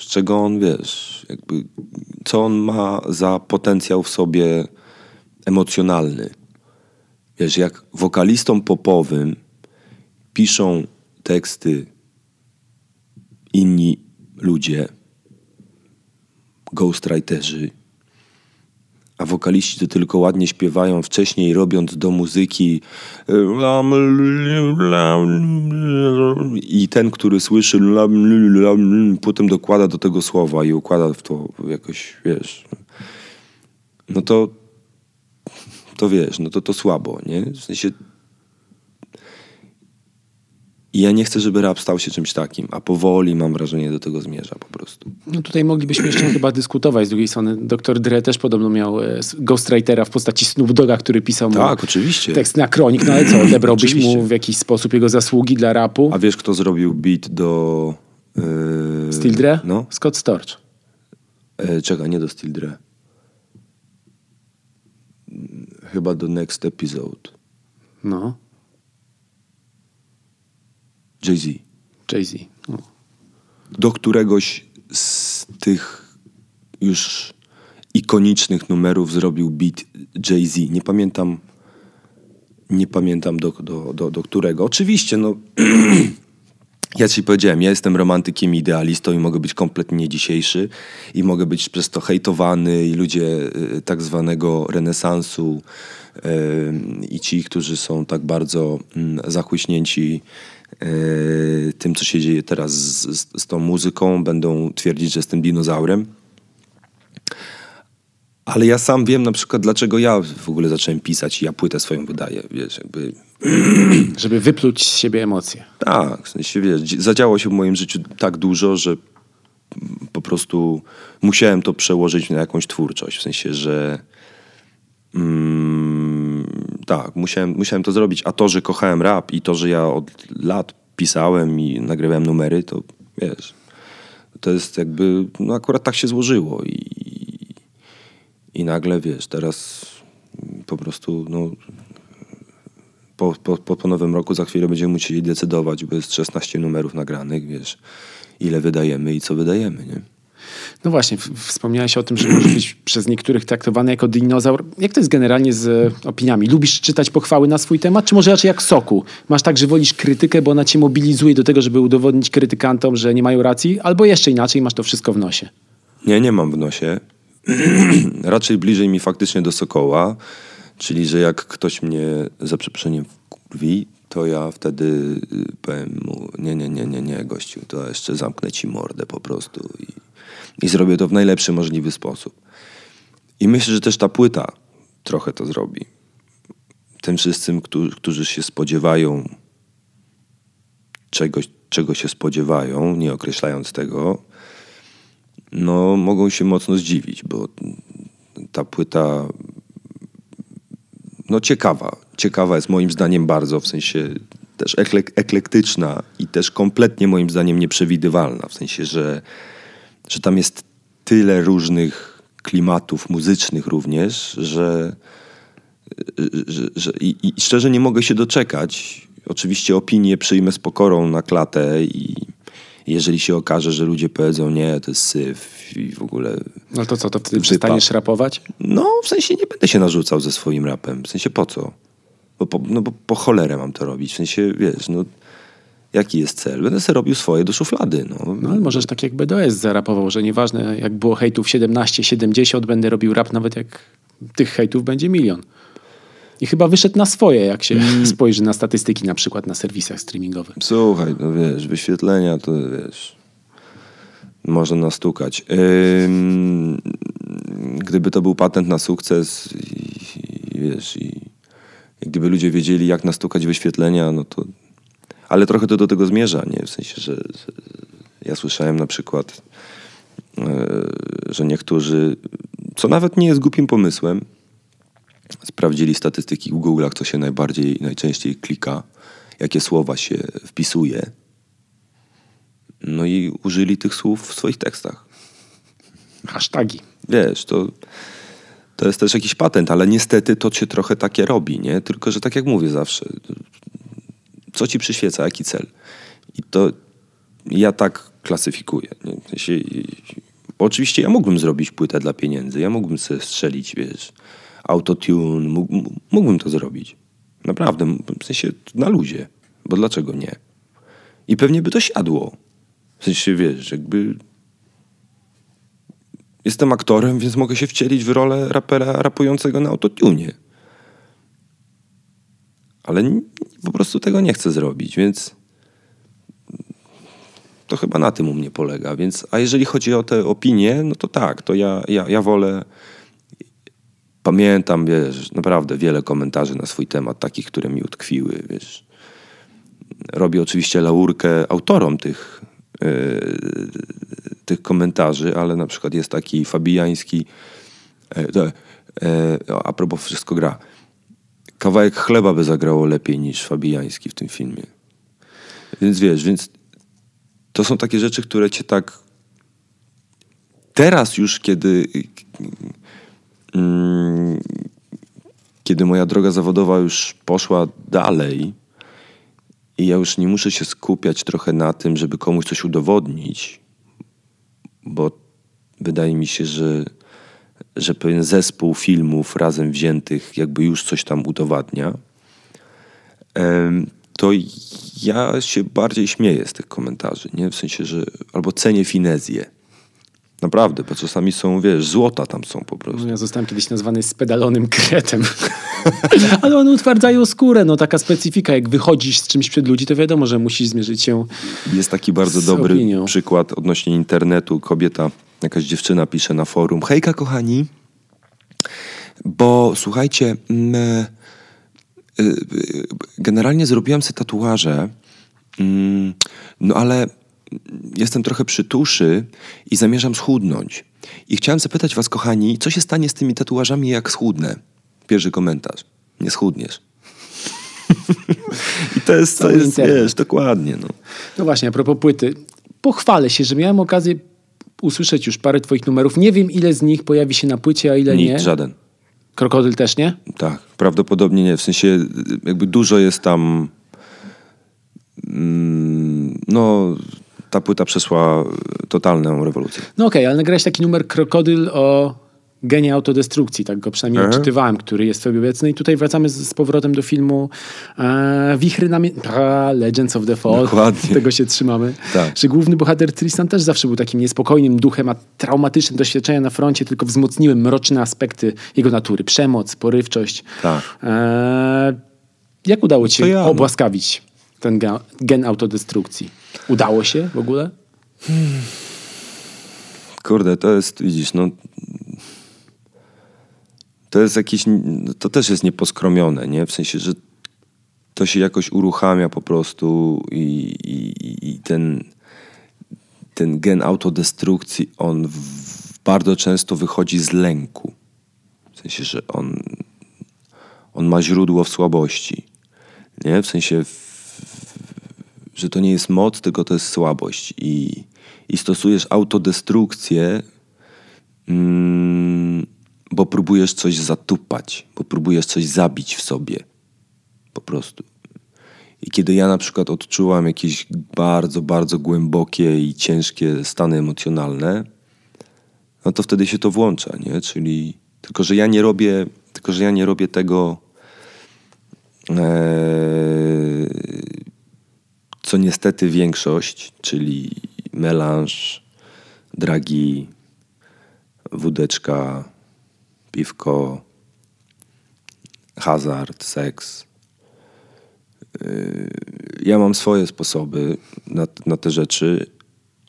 Speaker 2: Z czego on, wiesz, jakby, co on ma za potencjał w sobie emocjonalny. Wiesz, jak wokalistom popowym piszą teksty inni ludzie, ghostwriterzy, a wokaliści to tylko ładnie śpiewają wcześniej, robiąc do muzyki i ten, który słyszy potem dokłada do tego słowa i układa w to jakoś, wiesz, no to to wiesz, no to to słabo, nie? W sensie i ja nie chcę, żeby rap stał się czymś takim, a powoli mam wrażenie do tego zmierza po prostu.
Speaker 1: No tutaj moglibyśmy jeszcze chyba dyskutować. Z drugiej strony dr Dre też podobno miał e, ghostwritera w postaci Snoop Doga, który pisał mu
Speaker 2: Tak, oczywiście.
Speaker 1: tekst na kronik, no ale co, odebrałbyś mu w jakiś sposób jego zasługi dla rapu?
Speaker 2: A wiesz, kto zrobił beat do... Yy,
Speaker 1: Steel Dre?
Speaker 2: No.
Speaker 1: Scott Storch.
Speaker 2: E, czekaj, nie do Steel Dre. Chyba do Next Episode.
Speaker 1: No,
Speaker 2: Jay-Z.
Speaker 1: Jay-Z. No.
Speaker 2: Do któregoś z tych już ikonicznych numerów zrobił beat Jay-Z. Nie pamiętam nie pamiętam do, do, do, do którego. Oczywiście, no ja ci powiedziałem, ja jestem romantykiem, idealistą i mogę być kompletnie dzisiejszy i mogę być przez to hejtowany i ludzie y, tak zwanego renesansu y, i ci, którzy są tak bardzo mm, zachłyśnięci y, tym, co się dzieje teraz z, z, tą muzyką, będą twierdzić, że jestem dinozaurem. Ale ja sam wiem na przykład, dlaczego ja w ogóle zacząłem pisać i ja płytę swoją wydaję, wiesz, jakby
Speaker 1: Żeby wypluć z siebie emocje.
Speaker 2: tak, w sensie wiesz, dzi- zadziało się w moim życiu tak dużo, że po prostu musiałem to przełożyć na jakąś twórczość. W sensie, że mm, tak, musiałem, musiałem to zrobić. A to, że kochałem rap i to, że ja od lat pisałem i nagrywałem numery, to wiesz, to jest jakby, no akurat tak się złożyło i, i nagle, wiesz, teraz po prostu, no po, po, po, nowym roku za chwilę będziemy musieli decydować, bo jest 16 numerów nagranych, wiesz, ile wydajemy i co wydajemy, nie?
Speaker 1: No właśnie, wspomniałeś o tym, że może być przez niektórych traktowany jako dinozaur. Jak to jest generalnie z e, opiniami? Lubisz czytać pochwały na swój temat, czy może raczej jak soku? Masz tak, że wolisz krytykę, bo ona cię mobilizuje do tego, żeby udowodnić krytykantom, że nie mają racji, albo jeszcze inaczej, masz to wszystko w nosie.
Speaker 2: Nie, nie mam w nosie. Raczej bliżej mi faktycznie do Sokoła, czyli że jak ktoś mnie za przeproszeniem wkurwi, to ja wtedy y, powiem mu, nie, nie, nie, nie, nie, gościu, to jeszcze zamknę ci mordę po prostu i, i zrobię to w najlepszy możliwy sposób. I myślę, że też ta płyta trochę to zrobi. Tym wszystkim, którzy, którzy się spodziewają czegoś, czego się spodziewają, nie określając tego, no mogą się mocno zdziwić, bo ta płyta no ciekawa. Ciekawa jest moim zdaniem bardzo, w sensie też eklek- eklektyczna i też kompletnie moim zdaniem nieprzewidywalna, w sensie, że, że tam jest tyle różnych klimatów muzycznych również, że, że, że i, i szczerze nie mogę się doczekać. Oczywiście opinię przyjmę z pokorą na klatę i jeżeli się okaże, że ludzie powiedzą nie, to jest syf i w ogóle
Speaker 1: No to co, to wtedy przestaniesz rapować?
Speaker 2: no, w sensie nie będę się narzucał ze swoim rapem. W sensie po co? Bo po, no bo po cholerę mam to robić. W sensie, wiesz, no jaki jest cel? Będę sobie robił swoje do szuflady. No.
Speaker 1: No ale możesz tak jak BDS zarapował, że nieważne jak było hejtów 17, 70, będę robił rap nawet jak tych hejtów będzie milion. I chyba wyszedł na swoje, jak się spojrzy na statystyki na przykład na serwisach streamingowych.
Speaker 2: Słuchaj, no wiesz, wyświetlenia to wiesz, można nastukać. Ym, gdyby to był patent na sukces i, i wiesz, i, i gdyby ludzie wiedzieli, jak nastukać wyświetlenia, no to... Ale trochę to do tego zmierza, nie? W sensie, że, że ja słyszałem na przykład, e, że niektórzy, co nawet nie jest głupim pomysłem, sprawdzili statystyki w Google'ach, co się najbardziej, najczęściej klika, jakie słowa się wpisuje. No i użyli tych słów w swoich tekstach.
Speaker 1: Hasztagi.
Speaker 2: Wiesz, to, to jest też jakiś patent, ale niestety to się trochę takie robi, nie? Tylko, że tak jak mówię zawsze, co ci przyświeca, jaki cel? I to ja tak klasyfikuję. Oczywiście ja mógłbym zrobić płytę dla pieniędzy, ja mógłbym sobie strzelić, wiesz, autotune, mógł, mógłbym to zrobić. Naprawdę, w sensie na luzie. Bo dlaczego nie? I pewnie by to siadło. W sensie, wiesz, jakby jestem aktorem, więc mogę się wcielić w rolę rapera rapującego na autotune. Ale po prostu tego nie chcę zrobić, więc to chyba na tym u mnie polega. Więc, a jeżeli chodzi o te opinie, no to tak, to ja, ja, ja wolę. Pamiętam, wiesz, naprawdę wiele komentarzy na swój temat, takich, które mi utkwiły, wiesz. Robię oczywiście laurkę autorom tych, yy, tych komentarzy, ale na przykład jest taki fabijański, e, to, e, a propos wszystko gra. Kawałek chleba by zagrało lepiej niż fabijański w tym filmie. Więc wiesz, więc to są takie rzeczy, które cię tak teraz już, kiedy mm, kiedy moja droga zawodowa już poszła dalej i ja już nie muszę się skupiać trochę na tym, żeby komuś coś udowodnić, bo wydaje mi się, że, że pewien zespół filmów razem wziętych jakby już coś tam udowadnia, to ja się bardziej śmieję z tych komentarzy, nie? W sensie, że albo cenię finezję. Naprawdę, bo czasami są, wiesz, złota tam są po prostu.
Speaker 1: Ja zostałem kiedyś nazwany spedalonym kretem. Ale one utwardzają skórę, no taka specyfika. Jak wychodzisz z czymś przed ludzi, to wiadomo, że musisz zmierzyć się
Speaker 2: Jest taki bardzo dobry
Speaker 1: opinią.
Speaker 2: przykład odnośnie internetu. Kobieta, jakaś dziewczyna pisze na forum. Hejka, kochani, bo słuchajcie, mm, e, e, generalnie zrobiłam sobie tatuaże, mm, no ale jestem trochę przytuszy i zamierzam schudnąć. I chciałem zapytać was, kochani, co się stanie z tymi tatuażami, jak schudnę? Pierwszy komentarz. Nie schudniesz. I to jest, to jest wiesz, dokładnie. No.
Speaker 1: No właśnie, a propos płyty. Pochwalę się, że miałem okazję usłyszeć już parę twoich numerów. Nie wiem, ile z nich pojawi się na płycie, a ile nie.
Speaker 2: Nikt, żaden.
Speaker 1: Krokodyl też nie?
Speaker 2: Tak, prawdopodobnie nie. W sensie jakby dużo jest tam. Mm, no, ta płyta przeszła totalną rewolucję.
Speaker 1: No okej, ale nagrałeś taki numer Krokodyl o genie autodestrukcji, tak go przynajmniej
Speaker 2: Aha.
Speaker 1: odczytywałem, który jest sobie obecny. I tutaj wracamy z, z powrotem do filmu e, Wichry na mie- a, Legends of the Fall.
Speaker 2: Dokładnie.
Speaker 1: Tego się trzymamy.
Speaker 2: Tak.
Speaker 1: Że główny bohater Tristan też zawsze był takim niespokojnym duchem, a traumatyczne doświadczenia na froncie tylko wzmocniły mroczne aspekty jego natury. Przemoc, porywczość.
Speaker 2: Tak.
Speaker 1: E, jak udało ci się
Speaker 2: ja, no.
Speaker 1: obłaskawić ten gen, gen autodestrukcji? Udało się w ogóle?
Speaker 2: Kurde, to jest, widzisz, no. To jest jakiś. To też jest nieposkromione, nie? W sensie, że to się jakoś uruchamia po prostu i, i, i ten, ten gen autodestrukcji, on w, bardzo często wychodzi z lęku. W sensie, że on, on ma źródło w słabości. Nie? W sensie, w, że to nie jest moc, tylko to jest słabość. I, i stosujesz autodestrukcję, mm, bo próbujesz coś zatupać, bo próbujesz coś zabić w sobie. Po prostu. I kiedy ja na przykład odczułam jakieś bardzo, bardzo głębokie i ciężkie stany emocjonalne, no to wtedy się to włącza, nie? Czyli tylko, że ja nie robię, tylko, że ja nie robię tego e, co niestety większość, czyli melanż, dragi, wódeczka, piwko, hazard, seks. Yy, Ja mam swoje sposoby na, na te rzeczy,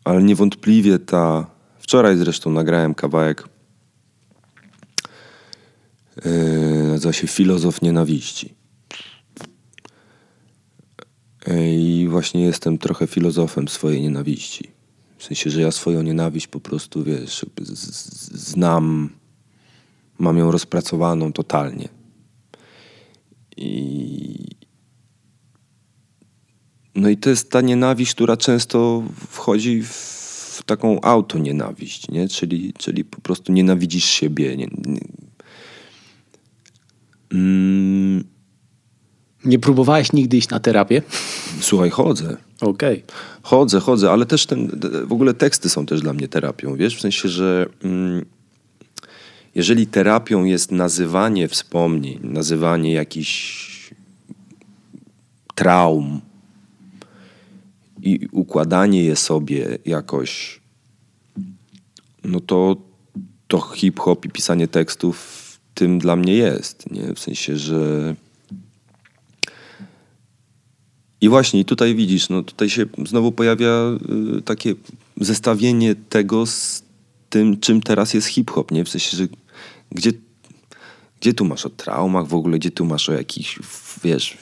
Speaker 2: ale niewątpliwie ta. Wczoraj zresztą nagrałem kawałek. Yy, nazywa się Filozof Nienawiści. I właśnie jestem trochę filozofem swojej nienawiści. W sensie, że ja swoją nienawiść po prostu, wiesz, znam, mam ją rozpracowaną totalnie. I... No i to jest ta nienawiść, która często wchodzi w taką autonienawiść, nie? Czyli, czyli po prostu nienawidzisz siebie. Nie, nie... Mm,
Speaker 1: Nie próbowałeś nigdy iść na terapię?
Speaker 2: słuchaj, chodzę.
Speaker 1: Okej.
Speaker 2: Chodzę, chodzę, ale też ten, w ogóle teksty są też dla mnie terapią, wiesz, w sensie, że mm, jeżeli terapią jest nazywanie wspomnień, nazywanie jakichś traum i układanie je sobie jakoś, no to to hip-hop i pisanie tekstów tym dla mnie jest. Nie? W sensie, że... I właśnie, tutaj widzisz, no tutaj się znowu pojawia y, takie zestawienie tego z tym, czym teraz jest hip-hop, nie? W sensie, że gdzie, gdzie tu masz o traumach w ogóle, gdzie tu masz o jakichś, wiesz...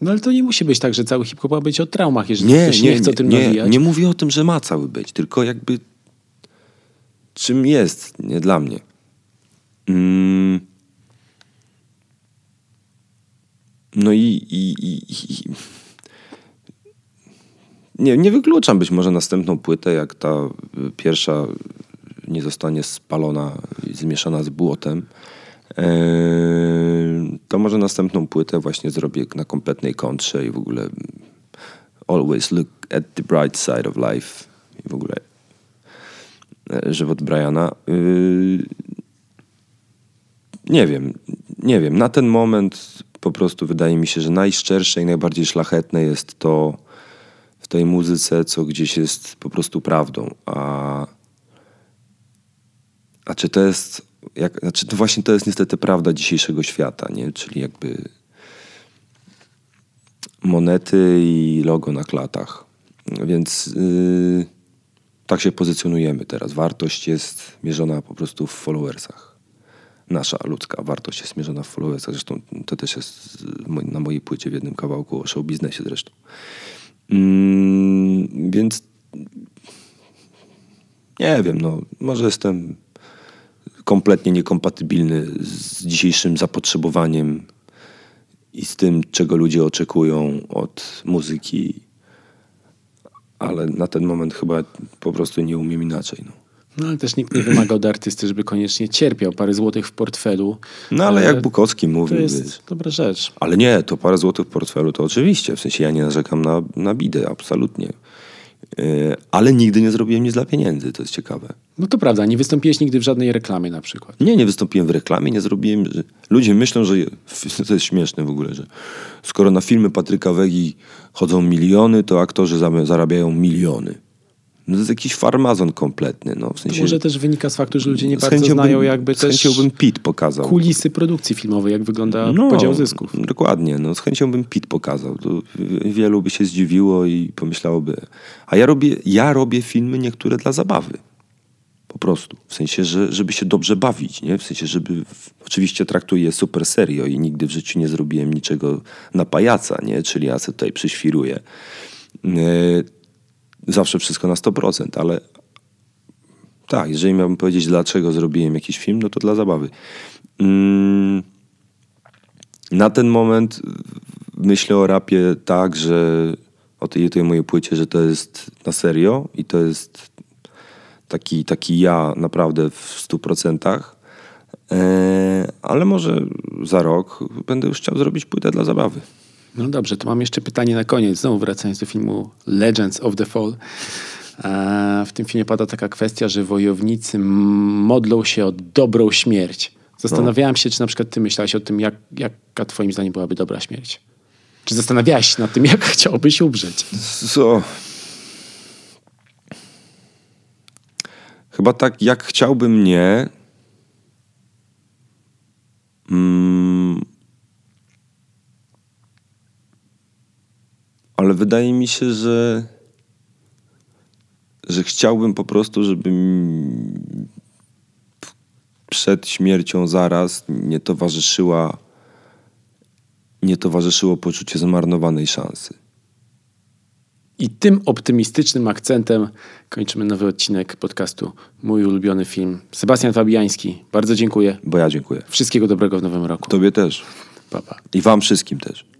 Speaker 1: No ale to nie musi być tak, że cały hip-hop ma być o traumach, jeżeli nie, ktoś nie, nie chce o tym
Speaker 2: nie,
Speaker 1: nawijać.
Speaker 2: Nie mówię o tym, że ma cały być, tylko jakby czym jest, nie dla mnie. Mm. No i, i, i, i, nie, nie wykluczam być może następną płytę, jak ta pierwsza nie zostanie spalona i zmieszana z błotem. Eee, to może następną płytę właśnie zrobię na kompletnej kontrze i w ogóle always look at the bright side of life i w ogóle e, żywot Briana. Eee, nie wiem, nie wiem. Na ten moment po prostu wydaje mi się, że najszczersze i najbardziej szlachetne jest to w tej muzyce, co gdzieś jest po prostu prawdą. A, a czy to jest, jak, znaczy to właśnie to jest niestety prawda dzisiejszego świata, nie? Czyli jakby monety i logo na klatach. Więc yy, tak się pozycjonujemy teraz. Wartość jest mierzona po prostu w followersach nasza ludzka wartość jest mierzona w followersach. Zresztą to też jest na mojej płycie w jednym kawałku o show biznesie zresztą. Mm, więc nie wiem, no może jestem kompletnie niekompatybilny z dzisiejszym zapotrzebowaniem i z tym, czego ludzie oczekują od muzyki, ale na ten moment chyba po prostu nie umiem inaczej. No.
Speaker 1: No ale też nikt nie wymaga od artysty, żeby koniecznie cierpiał parę złotych w portfelu.
Speaker 2: No ale jak Bukowski mówił.
Speaker 1: To jest
Speaker 2: wiesz.
Speaker 1: dobra rzecz.
Speaker 2: Ale nie, to parę złotych w portfelu to oczywiście. W sensie ja nie narzekam na, na bidę, absolutnie. Yy, ale nigdy nie zrobiłem nic dla pieniędzy, to jest ciekawe.
Speaker 1: No to prawda, nie wystąpiłeś nigdy w żadnej reklamie na przykład.
Speaker 2: Nie, nie wystąpiłem w reklamie, nie zrobiłem. Ludzie myślą, że. To jest śmieszne w ogóle, że skoro na filmy Patryka Wegi chodzą miliony, to aktorzy zarabiają miliony. No to jest jakiś farmazon kompletny. No, w sensie...
Speaker 1: To może też wynika z faktu, że ludzie nie bardzo znają
Speaker 2: bym,
Speaker 1: jakby
Speaker 2: z też bym Pit pokazał.
Speaker 1: kulisy produkcji filmowej, jak wygląda no, podział zysków.
Speaker 2: Dokładnie. No, z chęcią bym Pit pokazał. To wielu by się zdziwiło i pomyślałoby. A ja robię, ja robię filmy niektóre dla zabawy. Po prostu. W sensie, że, żeby się dobrze bawić. Nie? W sensie, żeby... Oczywiście traktuję super serio i nigdy w życiu nie zrobiłem niczego na pajaca, nie? Czyli ja sobie tutaj przyświruję. Yy, zawsze wszystko na 100%, ale tak, jeżeli miałbym powiedzieć, dlaczego zrobiłem jakiś film, no to dla zabawy. Mm, na ten moment myślę o rapie tak, że o tej, tej mojej płycie, że to jest na serio i to jest taki, taki ja naprawdę w 100%. E, ale może za rok będę już chciał zrobić płytę dla zabawy.
Speaker 1: No dobrze, to mam jeszcze pytanie na koniec, znowu wracając do filmu Legends of the Fall. E, w tym filmie pada taka kwestia, że wojownicy modlą się o dobrą śmierć. Zastanawiałem się, czy na przykład ty myślałeś o tym, jak, jaka twoim zdaniem byłaby dobra śmierć. Czy zastanawiałeś się nad tym, jak chciałbyś umrzeć?
Speaker 2: Co? Chyba tak, jak chciałbym nie. Mm, ale wydaje mi się, że, że chciałbym po prostu, żeby przed śmiercią zaraz nie towarzyszyła nie towarzyszyło poczucie zmarnowanej szansy.
Speaker 1: I tym optymistycznym akcentem kończymy nowy odcinek podcastu Mój ulubiony film. Sebastian Fabiański, bardzo dziękuję.
Speaker 2: Bo ja dziękuję.
Speaker 1: Wszystkiego dobrego w nowym roku.
Speaker 2: Tobie też.
Speaker 1: Pa, pa.
Speaker 2: I wam wszystkim też.